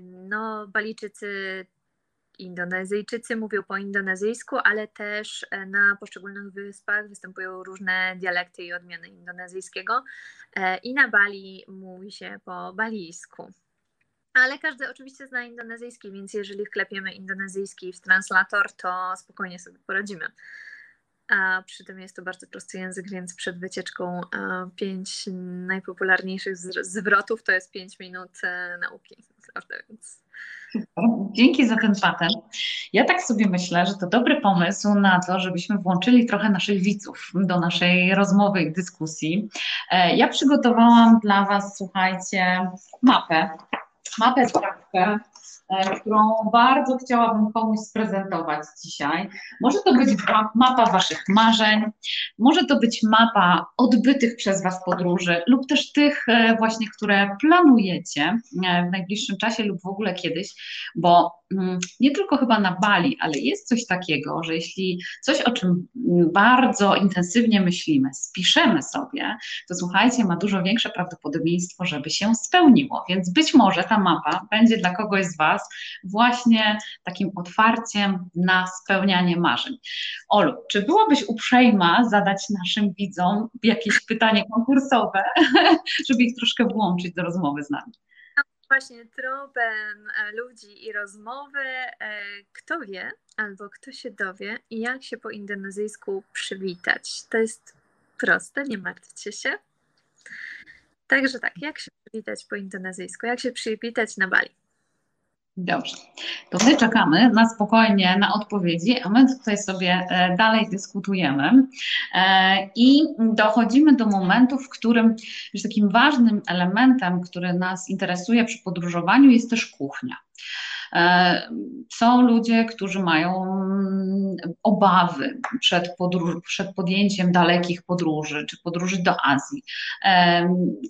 S2: No, Balijczycy, Indonezyjczycy mówią po indonezyjsku, ale też e, na poszczególnych wyspach występują różne dialekty i odmiany indonezyjskiego. E, I na Bali mówi się po balijsku. Ale każdy oczywiście zna indonezyjski, więc jeżeli wklepiemy indonezyjski w translator, to spokojnie sobie poradzimy. A przy tym jest to bardzo prosty język, więc przed wycieczką pięć najpopularniejszych zwrotów to jest pięć minut e, nauki. Naprawdę, więc...
S1: Dzięki za ten patent. Ja tak sobie myślę, że to dobry pomysł na to, żebyśmy włączyli trochę naszych widzów do naszej rozmowy i dyskusji. E, ja przygotowałam dla Was, słuchajcie, mapę mapę sprawkę, e, którą bardzo chciałabym komuś sprezentować dzisiaj. Może to być mapa Waszych marzeń, może to być mapa odbytych przez Was podróży lub też tych e, właśnie, które planujecie e, w najbliższym czasie lub w ogóle kiedyś, bo nie tylko chyba na Bali, ale jest coś takiego, że jeśli coś, o czym bardzo intensywnie myślimy, spiszemy sobie, to słuchajcie, ma dużo większe prawdopodobieństwo, żeby się spełniło. Więc być może ta mapa będzie dla kogoś z Was właśnie takim otwarciem na spełnianie marzeń. Olu, czy byłabyś uprzejma zadać naszym widzom jakieś pytanie konkursowe, *laughs* żeby ich troszkę włączyć do rozmowy z nami?
S2: Właśnie tropem e, ludzi i rozmowy, e, kto wie albo kto się dowie, jak się po indonezyjsku przywitać. To jest proste, nie martwcie się. Także tak, jak się przywitać po indonezyjsku, jak się przywitać na Bali.
S1: Dobrze. To my czekamy na spokojnie na odpowiedzi, a my tutaj sobie e, dalej dyskutujemy e, i dochodzimy do momentu, w którym już takim ważnym elementem, który nas interesuje przy podróżowaniu jest też kuchnia. E, są ludzie, którzy mają mm, obawy przed, podróż, przed podjęciem dalekich podróży, czy podróży do Azji. E,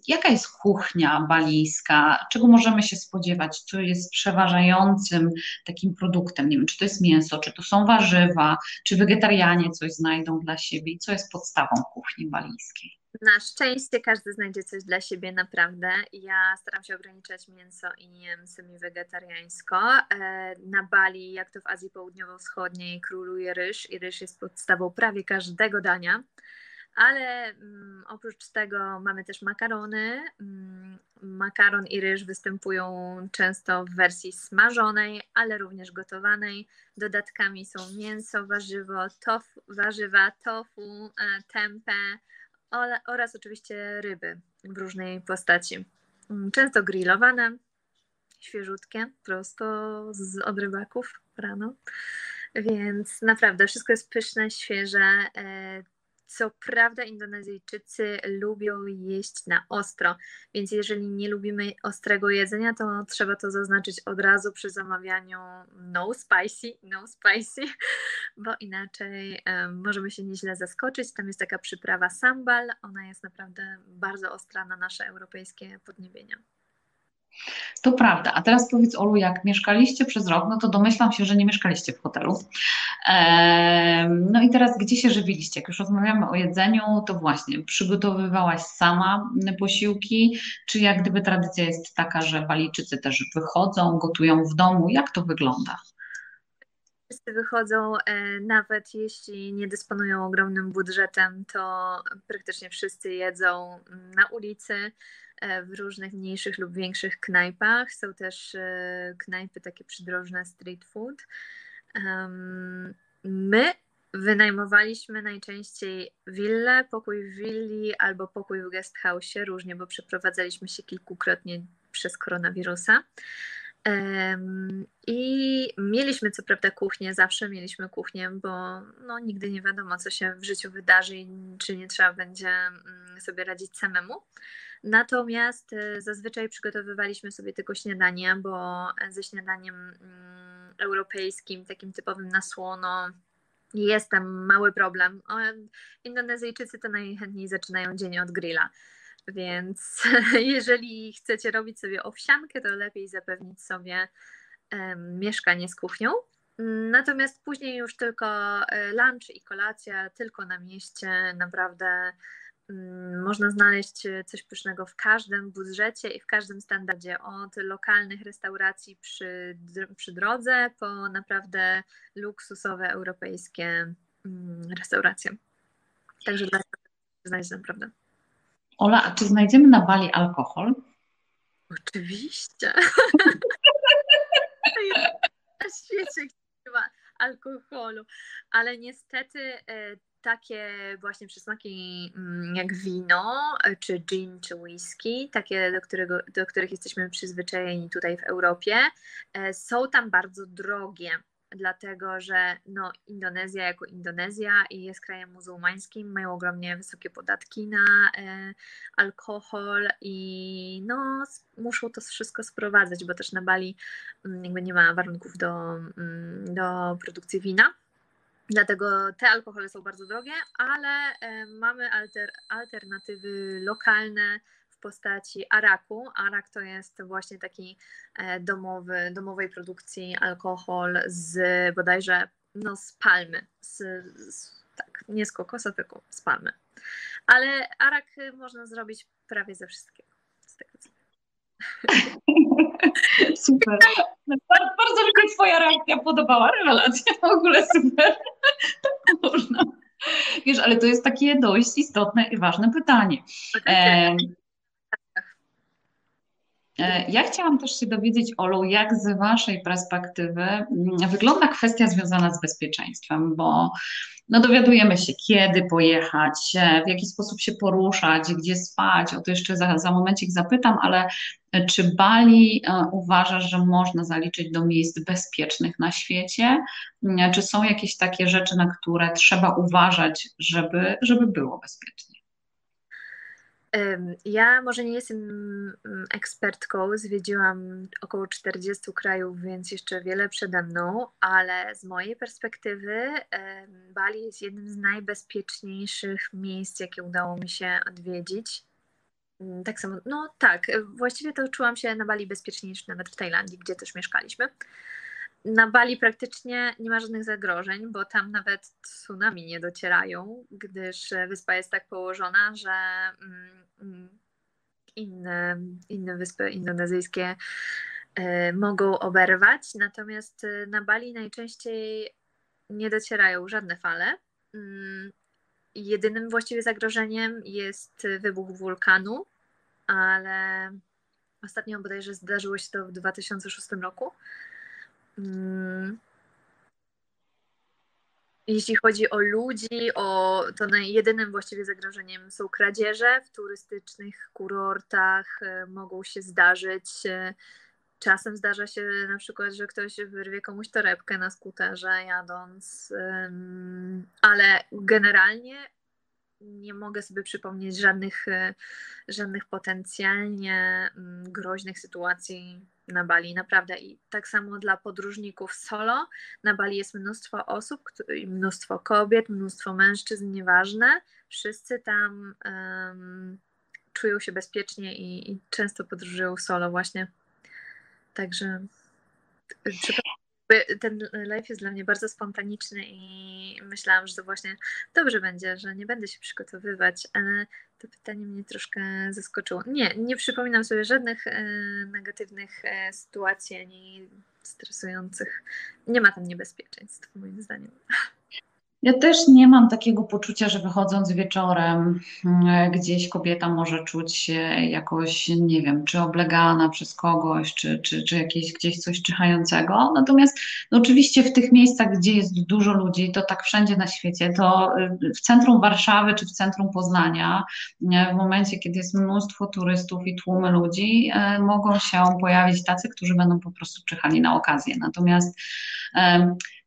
S1: jaka jest kuchnia balijska? Czego możemy się spodziewać? Co jest przeważającym takim produktem? Nie wiem, czy to jest mięso, czy to są warzywa, czy wegetarianie coś znajdą dla siebie? Co jest podstawą kuchni balijskiej?
S2: Na szczęście każdy znajdzie coś dla siebie naprawdę. Ja staram się ograniczać mięso i jem semi-wegetariańsko. E, na Bali, jak to w Azji Południowo-Wschodniej, króluje ryż i ryż jest podstawą prawie każdego dania. Ale mm, oprócz tego mamy też makarony. Mm, makaron i ryż występują często w wersji smażonej, ale również gotowanej. Dodatkami są mięso, warzywo, tofu, warzywa, tofu, e, tempeh oraz oczywiście ryby w różnej postaci. Mm, często grillowane, świeżutkie, prosto z, od rybaków rano. Więc naprawdę wszystko jest pyszne, świeże. Co prawda Indonezyjczycy lubią jeść na ostro, więc jeżeli nie lubimy ostrego jedzenia, to trzeba to zaznaczyć od razu przy zamawianiu no spicy, no spicy, *laughs* bo inaczej możemy się nieźle zaskoczyć. Tam jest taka przyprawa sambal, ona jest naprawdę bardzo ostra na nasze europejskie podniebienia.
S1: To prawda. A teraz powiedz Olu, jak mieszkaliście przez rok, no to domyślam się, że nie mieszkaliście w hotelu. No i teraz gdzie się żywiliście? Jak już rozmawiamy o jedzeniu, to właśnie przygotowywałaś sama posiłki, czy jak gdyby tradycja jest taka, że Balijczycy też wychodzą, gotują w domu? Jak to wygląda?
S2: Wszyscy wychodzą, e, nawet jeśli nie dysponują ogromnym budżetem, to praktycznie wszyscy jedzą na ulicy w różnych mniejszych lub większych knajpach. Są też e, knajpy takie przydrożne street food. My wynajmowaliśmy najczęściej willę, pokój w willi albo pokój w guest house, różnie, bo przeprowadzaliśmy się kilkukrotnie przez koronawirusa. I mieliśmy co prawda kuchnię, zawsze mieliśmy kuchnię, bo no, nigdy nie wiadomo, co się w życiu wydarzy i czy nie trzeba będzie mm, sobie radzić samemu. Natomiast e, zazwyczaj przygotowywaliśmy sobie tylko śniadanie, bo ze śniadaniem mm, europejskim, takim typowym na słono, jest tam mały problem. Indonezyjczycy to najchętniej zaczynają dzień od grilla. Więc *laughs* jeżeli chcecie robić sobie owsiankę, to lepiej zapewnić sobie mieszkanie z kuchnią. Natomiast później już tylko e, lunch i kolacja, tylko na mieście, naprawdę Mm, można znaleźć e, coś pysznego w każdym budżecie i w każdym standardzie, od lokalnych restauracji przy, przy drodze po naprawdę luksusowe europejskie mm, restauracje. Także dla znaleźć naprawdę.
S1: Ola, a czy znajdziemy na Bali alkohol?
S2: Oczywiście. *laughs* na świecie chyba alkoholu, ale niestety e, takie właśnie przysmaki mm, jak wino, e, czy gin, czy whisky, takie, do, którego, do których jesteśmy przyzwyczajeni tutaj w Europie, e, są tam bardzo drogie. Dlatego, że no, Indonezja jako Indonezja i jest krajem muzułmańskim, mają ogromnie wysokie podatki na e, alkohol i no, muszą to wszystko sprowadzać, bo też na Bali mm, jakby nie ma warunków do, mm, do produkcji wina. Dlatego te alkohole są bardzo drogie, ale e, mamy alter, alternatywy lokalne postaci araku. Arak to jest właśnie taki e, domowy, domowej produkcji alkohol z bodajże no, z palmy. Z, z, tak, nie z kokosa, tylko z palmy. Ale arak można zrobić prawie ze wszystkiego. Z tego co *laughs*
S1: Super. Bardzo mi się Twoja reakcja podobała. Rewelacja w ogóle super. Tak można. Wiesz, ale to jest takie dość istotne i ważne pytanie. E, ja chciałam też się dowiedzieć, Olu, jak z Waszej perspektywy mm, wygląda kwestia związana z bezpieczeństwem, bo no dowiadujemy się, kiedy pojechać, w jaki sposób się poruszać, gdzie spać. O to jeszcze za, za momencik zapytam, ale czy Bali e, uważasz, że można zaliczyć do miejsc bezpiecznych na świecie? Czy są jakieś takie rzeczy, na które trzeba uważać, żeby, żeby było bezpiecznie?
S2: Ja może nie jestem mm, ekspertką, zwiedziłam około 40 krajów, więc jeszcze wiele przede mną, ale z mojej perspektywy Bali jest jednym z najbezpieczniejszych miejsc, jakie udało mi się odwiedzić. Mm, tak samo, no tak, właściwie to czułam się na Bali bezpieczniejszy nawet w Tajlandii, gdzie też mieszkaliśmy na Bali praktycznie nie ma żadnych zagrożeń, bo tam nawet tsunami nie docierają, gdyż wyspa jest tak położona, że mm, inne, inne wyspy indonezyjskie e, mogą oberwać. Natomiast e, na Bali najczęściej nie docierają żadne fale. Mm, jedynym właściwie zagrożeniem jest wybuch wulkanu, ale ostatnio bodajże zdarzyło się to w 2006 roku. Mm. Jeśli chodzi o ludzi, o, to jedynym właściwie zagrożeniem są kradzieże w turystycznych kurortach. E, mogą się zdarzyć. E, czasem zdarza się na przykład, że ktoś wyrwie komuś torebkę na skuterze jadąc, ale generalnie nie mogę sobie przypomnieć żadnych, e, żadnych potencjalnie mm, groźnych sytuacji na Bali, naprawdę. I tak samo dla podróżników solo. Na Bali jest mnóstwo osób, mnóstwo kobiet, mnóstwo mężczyzn, nieważne. Wszyscy tam um, czują się bezpiecznie i, i często podróżują solo właśnie. Także ten live jest dla mnie bardzo spontaniczny i myślałam, że to właśnie dobrze będzie, że nie będę się przygotowywać, ale to pytanie mnie troszkę zaskoczyło. Nie, nie przypominam sobie żadnych e, negatywnych e, sytuacji ani stresujących. Nie ma tam niebezpieczeństw, moim zdaniem.
S1: Ja też nie mam takiego poczucia, że wychodząc wieczorem mm, gdzieś kobieta może czuć się jakoś, nie wiem, czy oblegana przez kogoś, czy, czy, czy jakieś gdzieś coś czyhającego. Natomiast no oczywiście w tych miejscach, gdzie jest dużo ludzi, to tak wszędzie na świecie, to y, w centrum Warszawy czy w centrum Poznania, w momencie, kiedy jest mnóstwo turystów i tłumy ludzi, y, mogą się pojawić tacy, którzy będą po prostu czyhali na okazję. Natomiast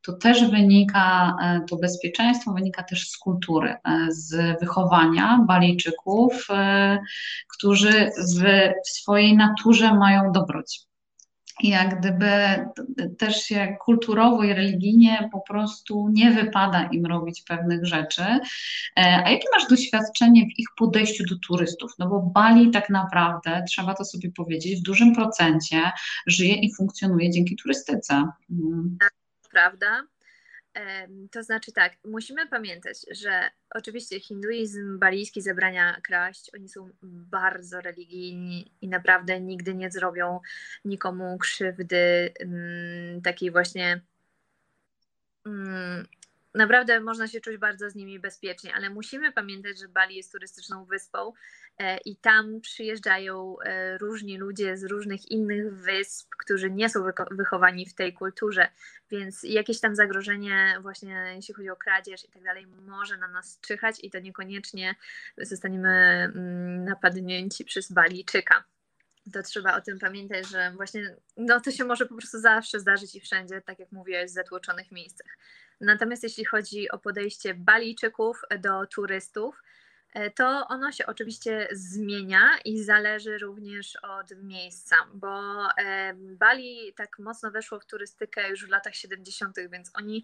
S1: to też wynika, e, to bezpieczeństwo wynika też z kultury, e, z wychowania Balijczyków, e, którzy w, w swojej naturze mają dobroć. I jak gdyby też się kulturowo i religijnie po prostu nie wypada im robić pewnych rzeczy. A jakie masz doświadczenie w ich podejściu do turystów? No bo Bali tak naprawdę, trzeba to sobie powiedzieć, w dużym procencie żyje i funkcjonuje dzięki turystyce.
S2: Prawda? To znaczy tak, musimy pamiętać, że oczywiście hinduizm balijski zabrania kraść, oni są bardzo religijni i naprawdę nigdy nie zrobią nikomu krzywdy mm, takiej właśnie mm, naprawdę można się czuć bardzo z nimi bezpiecznie, ale musimy pamiętać, że Bali jest turystyczną wyspą e, i tam przyjeżdżają e, różni ludzie z różnych innych wysp, którzy nie są wychowani w tej kulturze, więc jakieś tam zagrożenie właśnie jeśli chodzi o kradzież i tak dalej może na nas czyhać i to niekoniecznie zostaniemy mm, napadnięci przez Balijczyka to trzeba o tym pamiętać, że właśnie no, to się może po prostu zawsze zdarzyć i wszędzie, tak jak mówię, w zatłoczonych miejscach. Natomiast jeśli chodzi o podejście Balijczyków do turystów, e, to ono się oczywiście zmienia i zależy również od miejsca, bo e, Bali tak mocno weszło w turystykę już w latach 70., więc oni,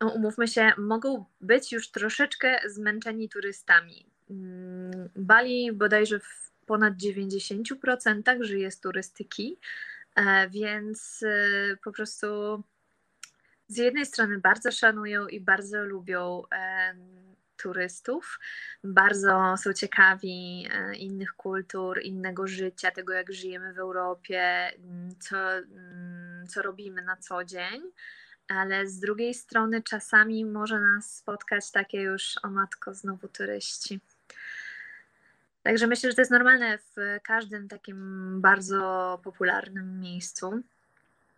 S2: no, umówmy się, mogą być już troszeczkę zmęczeni turystami. Mm, Bali bodajże w ponad 90% żyje z turystyki, e, więc po prostu z jednej strony bardzo szanują i bardzo lubią turystów, bardzo są ciekawi e, innych kultur, innego życia, tego jak żyjemy w Europie, co, co robimy na co dzień. Ale z drugiej strony czasami może nas spotkać takie już o matko znowu turyści. Także myślę, że to jest normalne w każdym takim bardzo popularnym miejscu.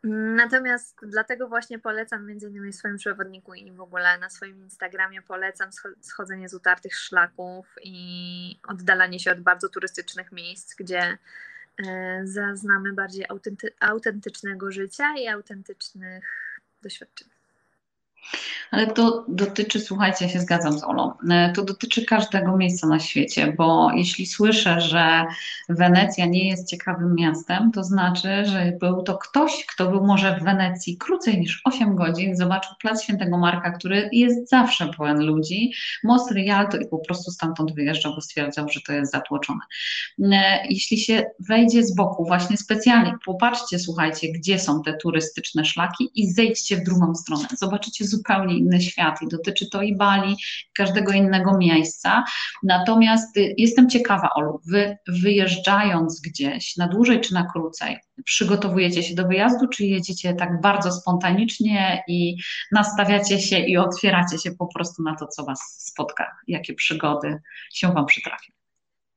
S2: Natomiast dlatego właśnie polecam między innymi w swoim przewodniku i w ogóle na swoim Instagramie polecam schodzenie z utartych szlaków i oddalanie się od bardzo turystycznych miejsc, gdzie e, zaznamy bardziej autentycznego życia i autentycznych doświadczeń.
S1: Ale to dotyczy, słuchajcie, ja się zgadzam z Olą, e, to dotyczy każdego miejsca na świecie, bo jeśli słyszę, że Wenecja nie jest ciekawym miastem, to znaczy, że był to ktoś, kto był może w Wenecji krócej niż 8 godzin, zobaczył plac Świętego Marka, który jest zawsze pełen ludzi, most Rialto i po prostu stamtąd wyjeżdżał, bo stwierdzał, że to jest zatłoczone. E, jeśli się wejdzie z boku, właśnie specjalnie, popatrzcie, słuchajcie, gdzie są te turystyczne szlaki i zejdźcie w drugą stronę, zobaczycie zupełnie inny świat i dotyczy to i Bali, i każdego innego miejsca. Natomiast y, jestem ciekawa, Olu, wy wyjeżdżając gdzieś na dłużej czy na krócej, przygotowujecie się do wyjazdu, czy jedziecie tak bardzo spontanicznie i nastawiacie się i otwieracie się po prostu na to, co Was spotka, jakie przygody się Wam przytrafią?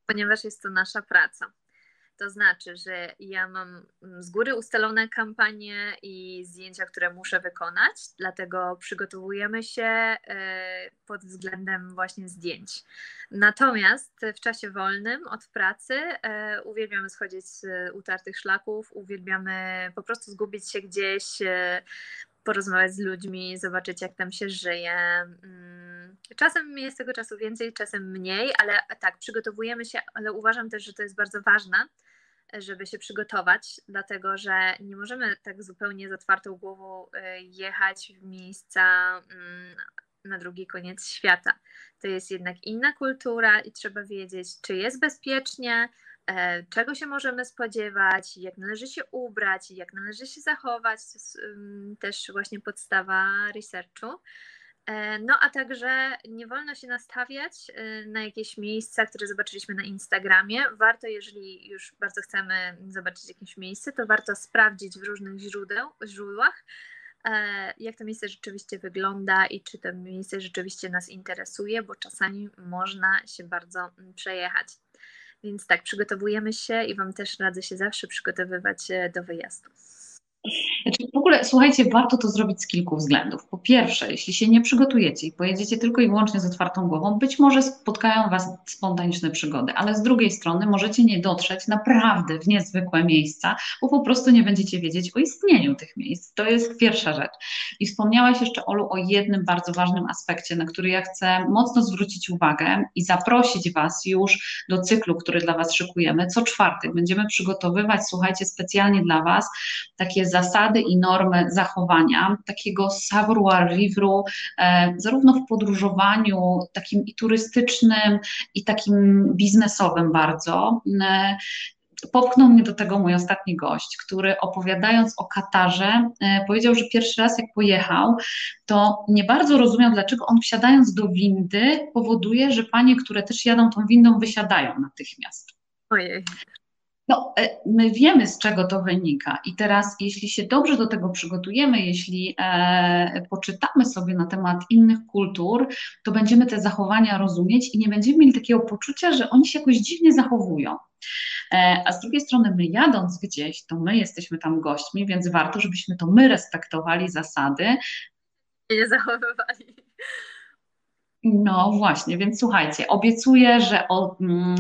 S2: Ponieważ jest to nasza praca. To znaczy, że ja mam mm, z góry ustalone kampanie i zdjęcia, które muszę wykonać, dlatego przygotowujemy się e, pod względem właśnie zdjęć. Natomiast w czasie wolnym od pracy e, uwielbiamy schodzić z utartych szlaków, uwielbiamy po prostu zgubić się gdzieś, e, porozmawiać z ludźmi, zobaczyć jak tam się żyje. Mm, czasem jest tego czasu więcej, czasem mniej, ale tak, przygotowujemy się, ale uważam też, że to jest bardzo ważne, żeby się przygotować, dlatego że nie możemy tak zupełnie z otwartą głową y, jechać w miejsca mm, na drugi koniec świata. To jest jednak inna kultura i trzeba wiedzieć, czy jest bezpiecznie, czego się możemy spodziewać, jak należy się ubrać, jak należy się zachować. To jest też właśnie podstawa researchu. E, no a także nie wolno się nastawiać e, na jakieś miejsca, które zobaczyliśmy na Instagramie. Warto, jeżeli już bardzo chcemy zobaczyć jakieś miejsce, to warto sprawdzić w różnych źródeł, źródłach, e, jak to miejsce rzeczywiście wygląda i czy to miejsce rzeczywiście nas interesuje, bo czasami można się bardzo mm, przejechać. Więc tak, przygotowujemy się i Wam też radzę się zawsze przygotowywać do wyjazdu.
S1: Znaczy, w ogóle, słuchajcie, warto to zrobić z kilku względów. Po pierwsze, jeśli się nie przygotujecie i pojedziecie tylko i wyłącznie z otwartą głową, być może spotkają Was spontaniczne przygody, ale z drugiej strony możecie nie dotrzeć naprawdę w niezwykłe miejsca, bo po prostu nie będziecie wiedzieć o istnieniu tych miejsc. To jest pierwsza rzecz. I wspomniałaś jeszcze, Olu, o jednym bardzo ważnym aspekcie, na który ja chcę mocno zwrócić uwagę i zaprosić Was już do cyklu, który dla Was szykujemy. Co czwartek będziemy przygotowywać, słuchajcie, specjalnie dla Was takie zasady i normy zachowania, takiego savoir-vivre, e, zarówno w podróżowaniu takim i turystycznym, i takim biznesowym bardzo. E, popchnął mnie do tego mój ostatni gość, który opowiadając o Katarze, e, powiedział, że pierwszy raz jak pojechał, to nie bardzo rozumiał, dlaczego on wsiadając do windy powoduje, że panie, które też jadą tą windą, wysiadają natychmiast.
S2: Ojej.
S1: No, e, my wiemy, z czego to wynika, i teraz, jeśli się dobrze do tego przygotujemy, jeśli e, poczytamy sobie na temat innych kultur, to będziemy te zachowania rozumieć i nie będziemy mieli takiego poczucia, że oni się jakoś dziwnie zachowują. E, a z drugiej strony, my jadąc gdzieś, to my jesteśmy tam gośćmi, więc warto, żebyśmy to my respektowali zasady.
S2: Nie zachowywali.
S1: No właśnie, więc słuchajcie, obiecuję, że o mm,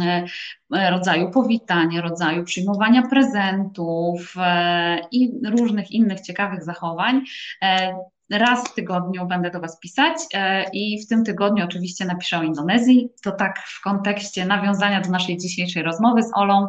S1: e, rodzaju powitania, rodzaju przyjmowania prezentów e, i różnych innych ciekawych zachowań e, Raz w tygodniu będę do Was pisać e, i w tym tygodniu oczywiście napiszę o Indonezji. To tak w kontekście nawiązania do naszej dzisiejszej rozmowy z Olą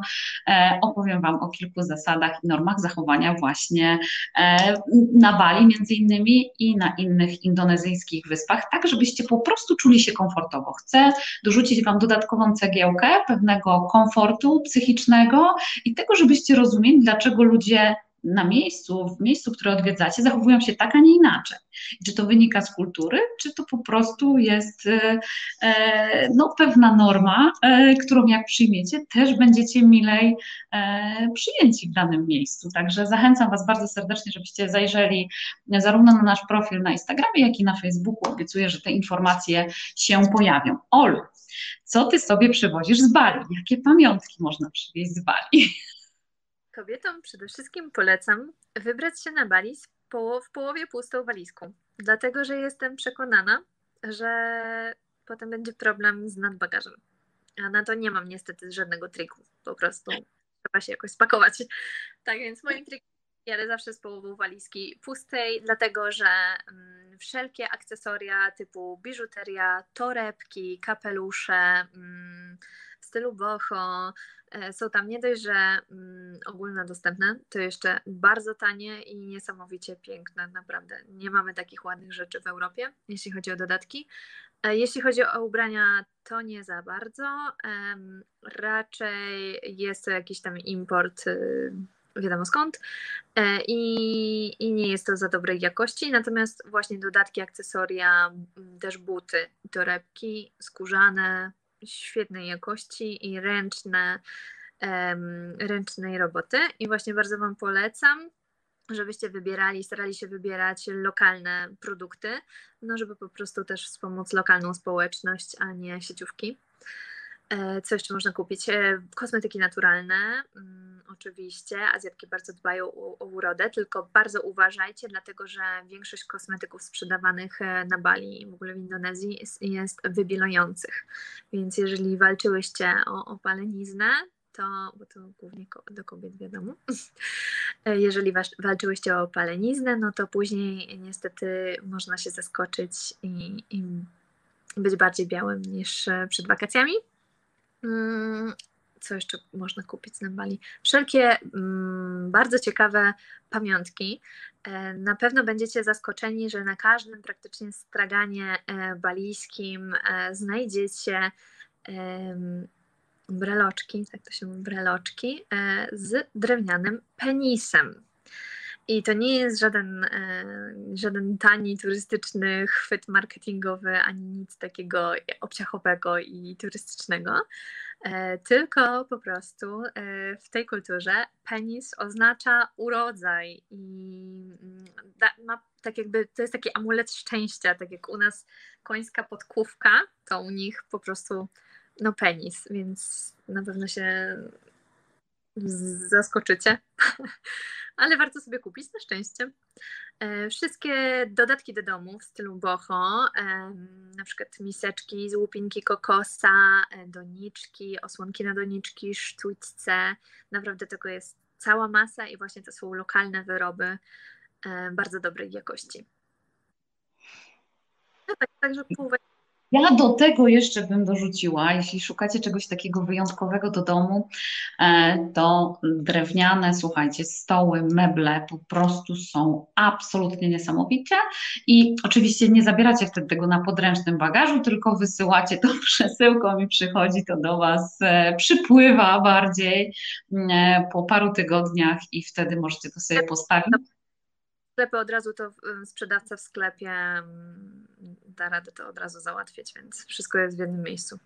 S1: e, opowiem Wam o kilku zasadach i normach zachowania właśnie e, na Bali między innymi i na innych indonezyjskich wyspach, tak żebyście po prostu czuli się komfortowo. Chcę dorzucić Wam dodatkową cegiełkę pewnego komfortu psychicznego i tego, żebyście rozumieli, dlaczego ludzie na miejscu, w miejscu, które odwiedzacie, zachowują się tak, a nie inaczej. Czy to wynika z kultury, czy to po prostu jest e, e, no, pewna norma, e, którą jak przyjmiecie, też będziecie milej przyjęci w danym miejscu. Także zachęcam Was bardzo serdecznie, żebyście zajrzeli zarówno na nasz profil na Instagramie, jak i na Facebooku. Obiecuję, że te informacje się pojawią. Olu, co Ty sobie przywozisz z Bali? Jakie pamiątki można przywieźć z Bali?
S2: Kobietom przede wszystkim polecam wybrać się na Bali poł w połowie pustą walizką, dlatego że jestem przekonana, że potem będzie problem z nadbagażem. A na to nie mam niestety żadnego triku. Po prostu trzeba się jakoś spakować. Tak więc moim trikiem jadę zawsze z połową walizki pustej, dlatego że mm, wszelkie akcesoria typu biżuteria, torebki, kapelusze mm, stylu boho, E, są tam nie dość, że mm, ogólnodostępne, to jeszcze bardzo tanie i niesamowicie piękne, naprawdę. Nie mamy takich ładnych rzeczy w Europie, jeśli chodzi o dodatki. E, jeśli chodzi o ubrania, to nie za bardzo. Raczej jest to jakiś tam import, y, wiadomo skąd, e, i, i nie jest to za dobrej jakości. Natomiast właśnie dodatki, akcesoria, też buty, torebki skórzane, świetnej jakości i ręczne, um, ręcznej roboty. I właśnie bardzo Wam polecam, żebyście wybierali, starali się wybierać lokalne produkty, no żeby po prostu też wspomóc lokalną społeczność, a nie sieciówki. E, co jeszcze można kupić? E, kosmetyki naturalne, mm, oczywiście. Azjatki bardzo dbają o, urodę, tylko bardzo uważajcie, dlatego że większość kosmetyków sprzedawanych e, na Bali i w ogóle w Indonezji jest, wybielających. Więc jeżeli walczyłyście o, o paleniznę, to, bo to głównie do kobiet wiadomo, *laughs* jeżeli walczyłyście o paleniznę, no to później niestety można się zaskoczyć i, i być bardziej białym niż przed wakacjami. Mm, co jeszcze można kupić na Bali? Wszelkie mm, bardzo ciekawe pamiątki. E, na pewno będziecie zaskoczeni, że na każdym praktycznie straganie e, balijskim e, znajdziecie breloczki, tak to się mówi, breloczki z drewnianym penisem. I to nie jest żaden, żaden tani turystyczny chwyt marketingowy, ani nic takiego obciachowego i turystycznego, E, tylko po prostu e, w tej kulturze penis oznacza urodzaj i mm, ma tak jakby, to jest taki amulet szczęścia, tak jak u nas końska podkówka, to u nich po prostu no penis, więc na pewno się zaskoczycie, *laughs* ale warto sobie kupić na szczęście. E, wszystkie dodatki do domu w stylu boho, na przykład miseczki z łupinki kokosa, e, doniczki, osłonki na doniczki, sztućce, naprawdę tego jest cała masa i właśnie to są lokalne wyroby e, bardzo dobrej jakości. No tak, także pół
S1: ja do tego jeszcze bym dorzuciła, jeśli szukacie czegoś takiego wyjątkowego do domu, e, to drewniane, słuchajcie, stoły, meble po prostu są absolutnie niesamowicie i oczywiście nie zabieracie wtedy tego na podręcznym bagażu, tylko wysyłacie to *laughs* przesyłką i przychodzi to do Was, e, przypływa bardziej e, po paru tygodniach i wtedy możecie to sobie postawić
S2: sklepy od razu to sprzedawca w sklepie da radę to od razu załatwić, więc wszystko jest w jednym miejscu.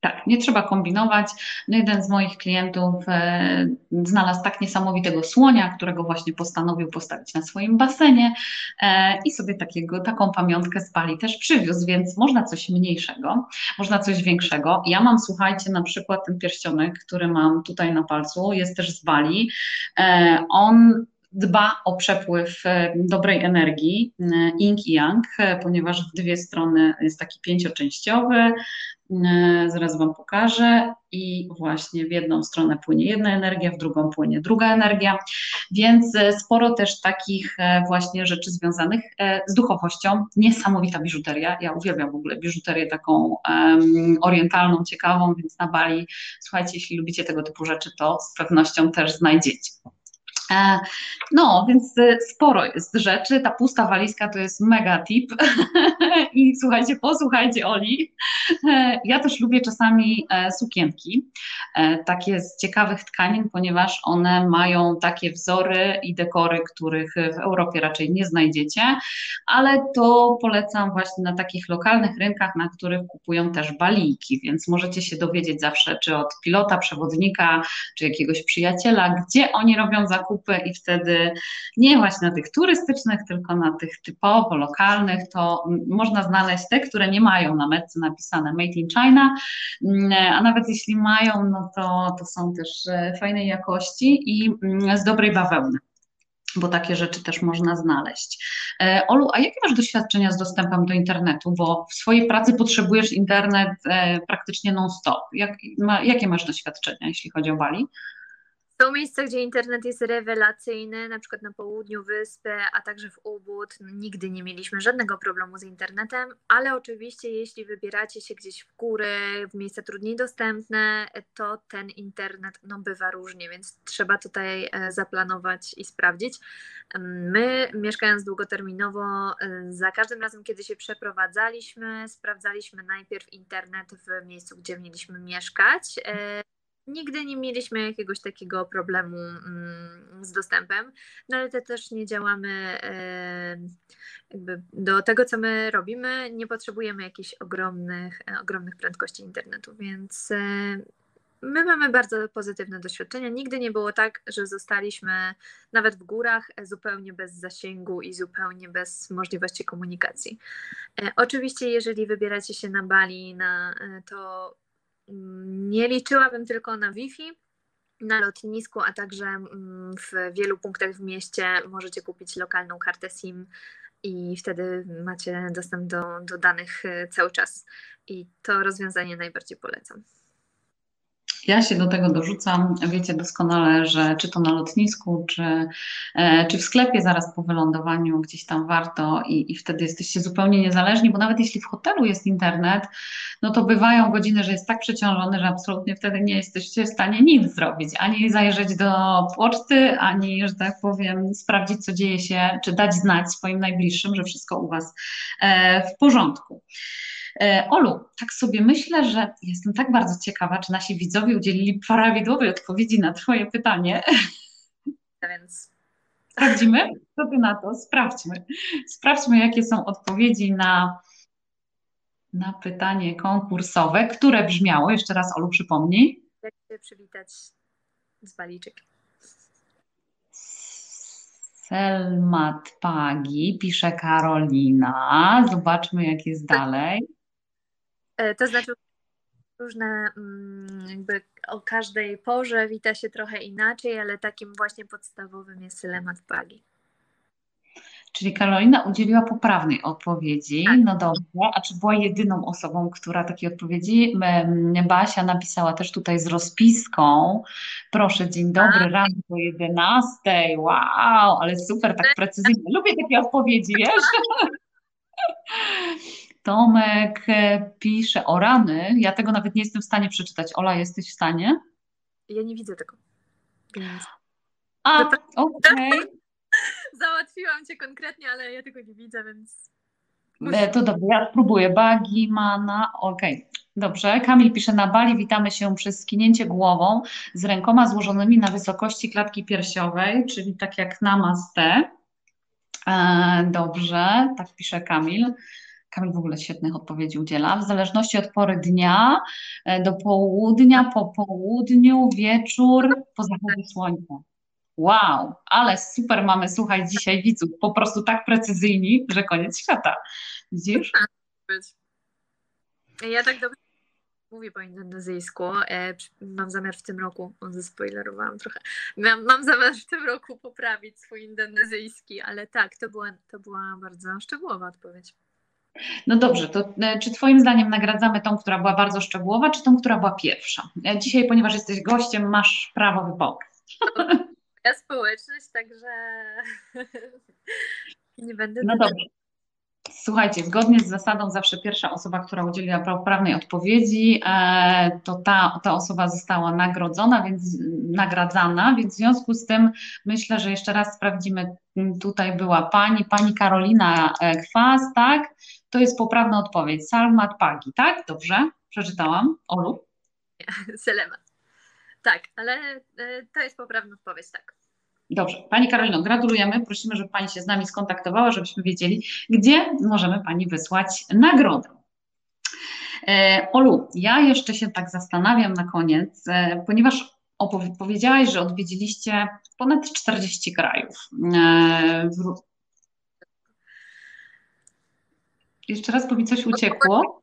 S1: Tak, nie trzeba kombinować. No jeden z moich klientów e, znalazł tak niesamowitego słonia, którego właśnie postanowił postawić na swoim basenie e, i sobie takiego, taką pamiątkę z Bali też przywiózł, więc można coś mniejszego, można coś większego. Ja mam, słuchajcie, na przykład ten pierścionek, który mam tutaj na palcu, jest też z Bali. E, on dba o przepływ e, dobrej energii, e, yin i yang, e, ponieważ w dwie strony jest taki pięcioczęściowy, zaraz Wam pokażę i właśnie w jedną stronę płynie jedna energia, w drugą płynie druga energia, więc sporo też takich właśnie rzeczy związanych z duchowością, niesamowita biżuteria, ja uwielbiam w ogóle biżuterię taką um, orientalną, ciekawą, więc na Bali, słuchajcie, jeśli lubicie tego typu rzeczy, to z pewnością też znajdziecie. E, no, więc e, sporo jest rzeczy. Ta pusta walizka to jest mega tip. *laughs* I słuchajcie, posłuchajcie Oli. E, ja też lubię czasami sukienki, takie z ciekawych tkanin, ponieważ one mają takie wzory i dekory, których w Europie raczej nie znajdziecie, ale to polecam właśnie na takich lokalnych rynkach, na których kupują też balijki, więc możecie się dowiedzieć zawsze, czy od pilota, przewodnika, czy jakiegoś przyjaciela, gdzie oni robią zakupy i wtedy nie właśnie na tych turystycznych, tylko na tych typowo lokalnych, to można znaleźć te, które nie mają na metce napisane Made in China, mm, a nawet jeśli mają, no to, to są też e, fajnej jakości i mm, z dobrej bawełny bo takie rzeczy też można znaleźć. E, Olu, a jakie masz doświadczenia z dostępem do internetu? Bo w swojej pracy potrzebujesz internet e, praktycznie non-stop. Jak, ma, jakie masz doświadczenia, jeśli chodzi o Bali?
S2: Są miejsca, gdzie internet jest rewelacyjny, na przykład na południu wyspy, a także w Ubud. Nigdy nie mieliśmy żadnego problemu z internetem, ale oczywiście jeśli wybieracie się gdzieś w góry, w miejsca trudniej dostępne, to ten internet no, bywa różnie, więc trzeba tutaj e, zaplanować i sprawdzić. My, mieszkając długoterminowo, e, za każdym razem, kiedy się przeprowadzaliśmy, sprawdzaliśmy najpierw internet w miejscu, gdzie mieliśmy mieszkać e, Nigdy nie mieliśmy jakiegoś takiego problemu mm, z dostępem, no ale też nie działamy jakby do tego, co my robimy, nie potrzebujemy jakichś ogromnych, e, ogromnych prędkości internetu, więc e, my mamy bardzo pozytywne doświadczenia. Nigdy nie było tak, że zostaliśmy nawet w górach e, zupełnie bez zasięgu i zupełnie bez możliwości komunikacji. Oczywiście, jeżeli wybieracie się na Bali, na, to nie liczyłabym tylko na Wi-Fi. Na lotnisku, a także mm, w wielu punktach w mieście możecie kupić lokalną kartę SIM i wtedy macie dostęp do, do danych e, cały czas. I to rozwiązanie najbardziej polecam.
S1: Ja się do tego dorzucam. Wiecie doskonale, że czy to na lotnisku, czy, e, czy w sklepie zaraz po wylądowaniu gdzieś tam warto i, i wtedy jesteście zupełnie niezależni, bo nawet jeśli w hotelu jest internet, no to bywają godziny, że jest tak przeciążony, że absolutnie wtedy nie jesteście w stanie nic zrobić, ani zajrzeć do poczty, ani, że tak powiem, sprawdzić, co dzieje się, czy dać znać swoim najbliższym, że wszystko u Was e, w porządku. E, Olu, tak sobie myślę, że jestem tak bardzo ciekawa, czy nasi widzowie udzielili prawidłowej odpowiedzi na Twoje pytanie.
S2: Więc
S1: Sprawdzimy? Co Ty na to? Sprawdźmy. Sprawdźmy, jakie są odpowiedzi na, na pytanie konkursowe, które brzmiało, jeszcze raz Olu przypomnij.
S2: jak się przywitać z Baliczyk?
S1: Selmat Pagi, pisze Karolina. Zobaczmy, jak jest dalej.
S2: E, To znaczy różne, mm, jakby o każdej porze wita się trochę inaczej, ale takim właśnie podstawowym jest Lemat Pagi.
S1: Czyli Karolina udzieliła poprawnej odpowiedzi.
S2: Tak.
S1: No dobrze, a czy była jedyną osobą, która takiej odpowiedzi? Basia napisała też tutaj z rozpiską. Proszę, dzień dobry,
S2: Tak.
S1: rano do 11. Wow, ale super, tak precyzyjnie. Lubię takie odpowiedzi, wiesz? *laughs* Tomek e, pisze o rany. Ja tego nawet nie jestem w stanie przeczytać. Ola, jesteś w stanie?
S2: Ja nie widzę tego. Więc
S1: A,
S2: No to-
S1: okej. *laughs*
S2: załatwiłam cię konkretnie, ale ja tego nie widzę, więc
S1: E, To dobrze, ja spróbuję. Bagi, mana, okej. Dobrze. Kamil pisze na Bali, witamy się przez skinięcie głową z rękoma złożonymi na wysokości klatki piersiowej, czyli tak jak namaste. Dobrze, tak pisze Kamil. Kamil w ogóle świetnych odpowiedzi udziela. W zależności od pory dnia, e, do południa, po południu, wieczór, po zachodzie słońca. Wow, ale super mamy, słuchaj, dzisiaj widzów, po prostu tak precyzyjni, że koniec świata. Widzisz?
S2: być. Ja tak dobrze mówię po indonezyjsku. E, mam zamiar w tym roku, o, zaspoilerowałam trochę, mam, mam zamiar w tym roku poprawić swój indonezyjski, ale tak, to była, to była bardzo szczegółowa odpowiedź.
S1: No dobrze, to e, czy Twoim zdaniem nagradzamy tą, która była bardzo szczegółowa, czy tą, która była pierwsza? E, Dzisiaj, ponieważ jesteś gościem, masz prawo wyboru.
S2: Ja społeczność, także *laughs* nie będę
S1: No dobrze. Słuchajcie, zgodnie z zasadą zawsze pierwsza osoba, która udzieliła poprawnej odpowiedzi, e, to ta, ta osoba została nagrodzona, więc nagradzana, więc w związku z tym myślę, że jeszcze raz sprawdzimy. Tutaj była pani, pani Karolina e, Kwas, tak? To jest poprawna odpowiedź. Salmat Pagi, tak? Dobrze? Przeczytałam. Olu? *laughs*
S2: Selemat. Tak, ale e, to jest poprawna odpowiedź, tak.
S1: Dobrze. Pani Karolino, gratulujemy. Prosimy, żeby Pani się z nami skontaktowała, żebyśmy wiedzieli, gdzie możemy Pani wysłać nagrodę. E, Olu, ja jeszcze się tak zastanawiam na koniec, e, ponieważ powiedziałaś, że odwiedziliście ponad 40 krajów. E. Jeszcze raz, bo mi coś uciekło.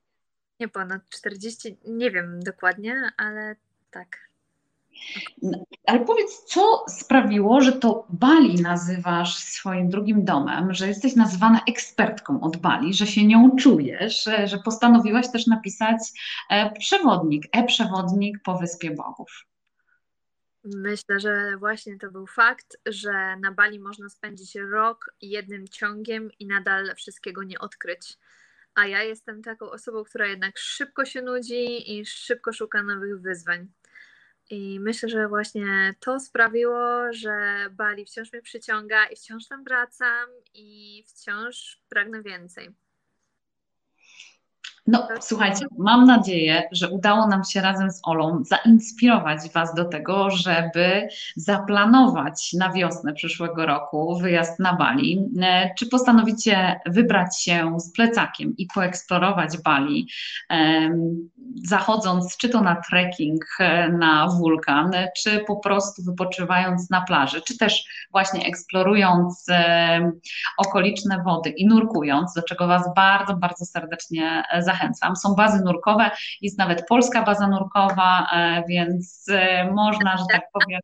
S2: Nie ponad 40, nie wiem dokładnie, ale tak.
S1: Ale powiedz, co sprawiło, że to Bali nazywasz swoim drugim domem, że jesteś nazywana ekspertką od Bali, że się nią czujesz, że, postanowiłaś też napisać e, przewodnik, e-przewodnik po Wyspie Bogów.
S2: Myślę, że właśnie to był fakt, że na Bali można spędzić rok jednym ciągiem i nadal wszystkiego nie odkryć. A ja jestem taką osobą, która jednak szybko się nudzi i szybko szuka nowych wyzwań. I myślę, że właśnie to sprawiło, że Bali wciąż mnie przyciąga i wciąż tam wracam i wciąż pragnę więcej.
S1: No, słuchajcie, mam nadzieję, że udało nam się razem z Olą zainspirować Was do tego, żeby zaplanować na wiosnę przyszłego roku wyjazd na Bali. E, Czy postanowicie wybrać się z plecakiem i poeksplorować Bali, zachodząc czy to na trekking e, na wulkan, czy po prostu wypoczywając na plaży, czy też właśnie eksplorując em, okoliczne wody i nurkując, do czego Was bardzo, bardzo serdecznie e, zachęcam. Są bazy nurkowe, jest nawet polska baza nurkowa, e, więc e, można, że tak powiem,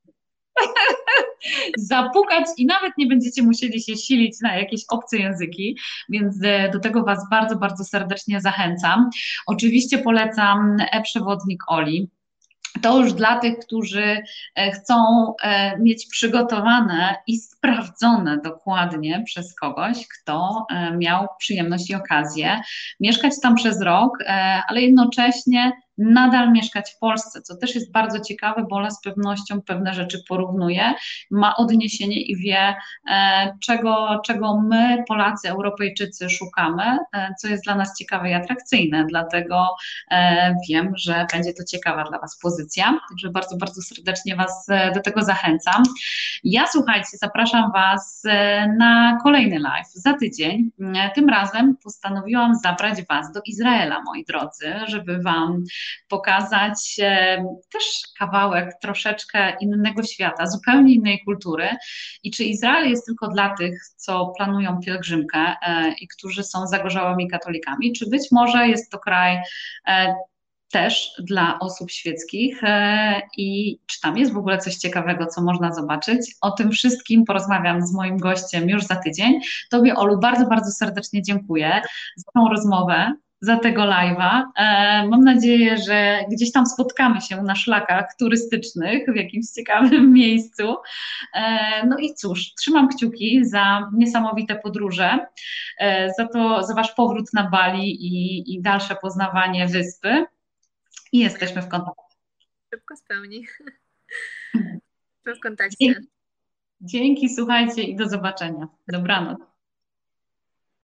S1: *laughs* zapukać i nawet nie będziecie musieli się silić na jakieś obce języki, więc e, do tego Was bardzo, bardzo serdecznie zachęcam. Oczywiście polecam e-przewodnik Oli. To już dla tych, którzy e, chcą e, mieć przygotowane i sprawdzone dokładnie przez kogoś, kto e, miał przyjemność i okazję mieszkać tam przez rok, ale jednocześnie nadal mieszkać w Polsce, co też jest bardzo ciekawe, bo Ola z pewnością pewne rzeczy porównuje, ma odniesienie i wie, e, czego, czego my, Polacy, Europejczycy szukamy, e, co jest dla nas ciekawe i atrakcyjne, dlatego e, wiem, że będzie to ciekawa dla Was pozycja, także bardzo, bardzo serdecznie Was do tego zachęcam. Ja słuchajcie, zapraszam Was na kolejny live za tydzień. Tym razem postanowiłam zabrać Was do Izraela, moi drodzy, żeby Wam pokazać też kawałek troszeczkę innego świata, zupełnie innej kultury. I czy Izrael jest tylko dla tych, co planują pielgrzymkę e, i którzy są zagorzałymi katolikami, czy być może jest to kraj e, też dla osób świeckich e, i czy tam jest w ogóle coś ciekawego, co można zobaczyć. O tym wszystkim porozmawiam z moim gościem już za tydzień. Tobie, Olu, bardzo, bardzo serdecznie dziękuję za tą rozmowę za tego live'a. E, mam nadzieję, że gdzieś tam spotkamy się na szlakach turystycznych w jakimś ciekawym *laughs* miejscu. E, no i cóż, trzymam kciuki za niesamowite podróże, e, za to, za Wasz powrót na Bali i, i dalsze poznawanie wyspy. I jesteśmy w kontakcie.
S2: Szybko spełni. *laughs* w kontakcie.
S1: Dzięki, słuchajcie i do zobaczenia. Dobranoc.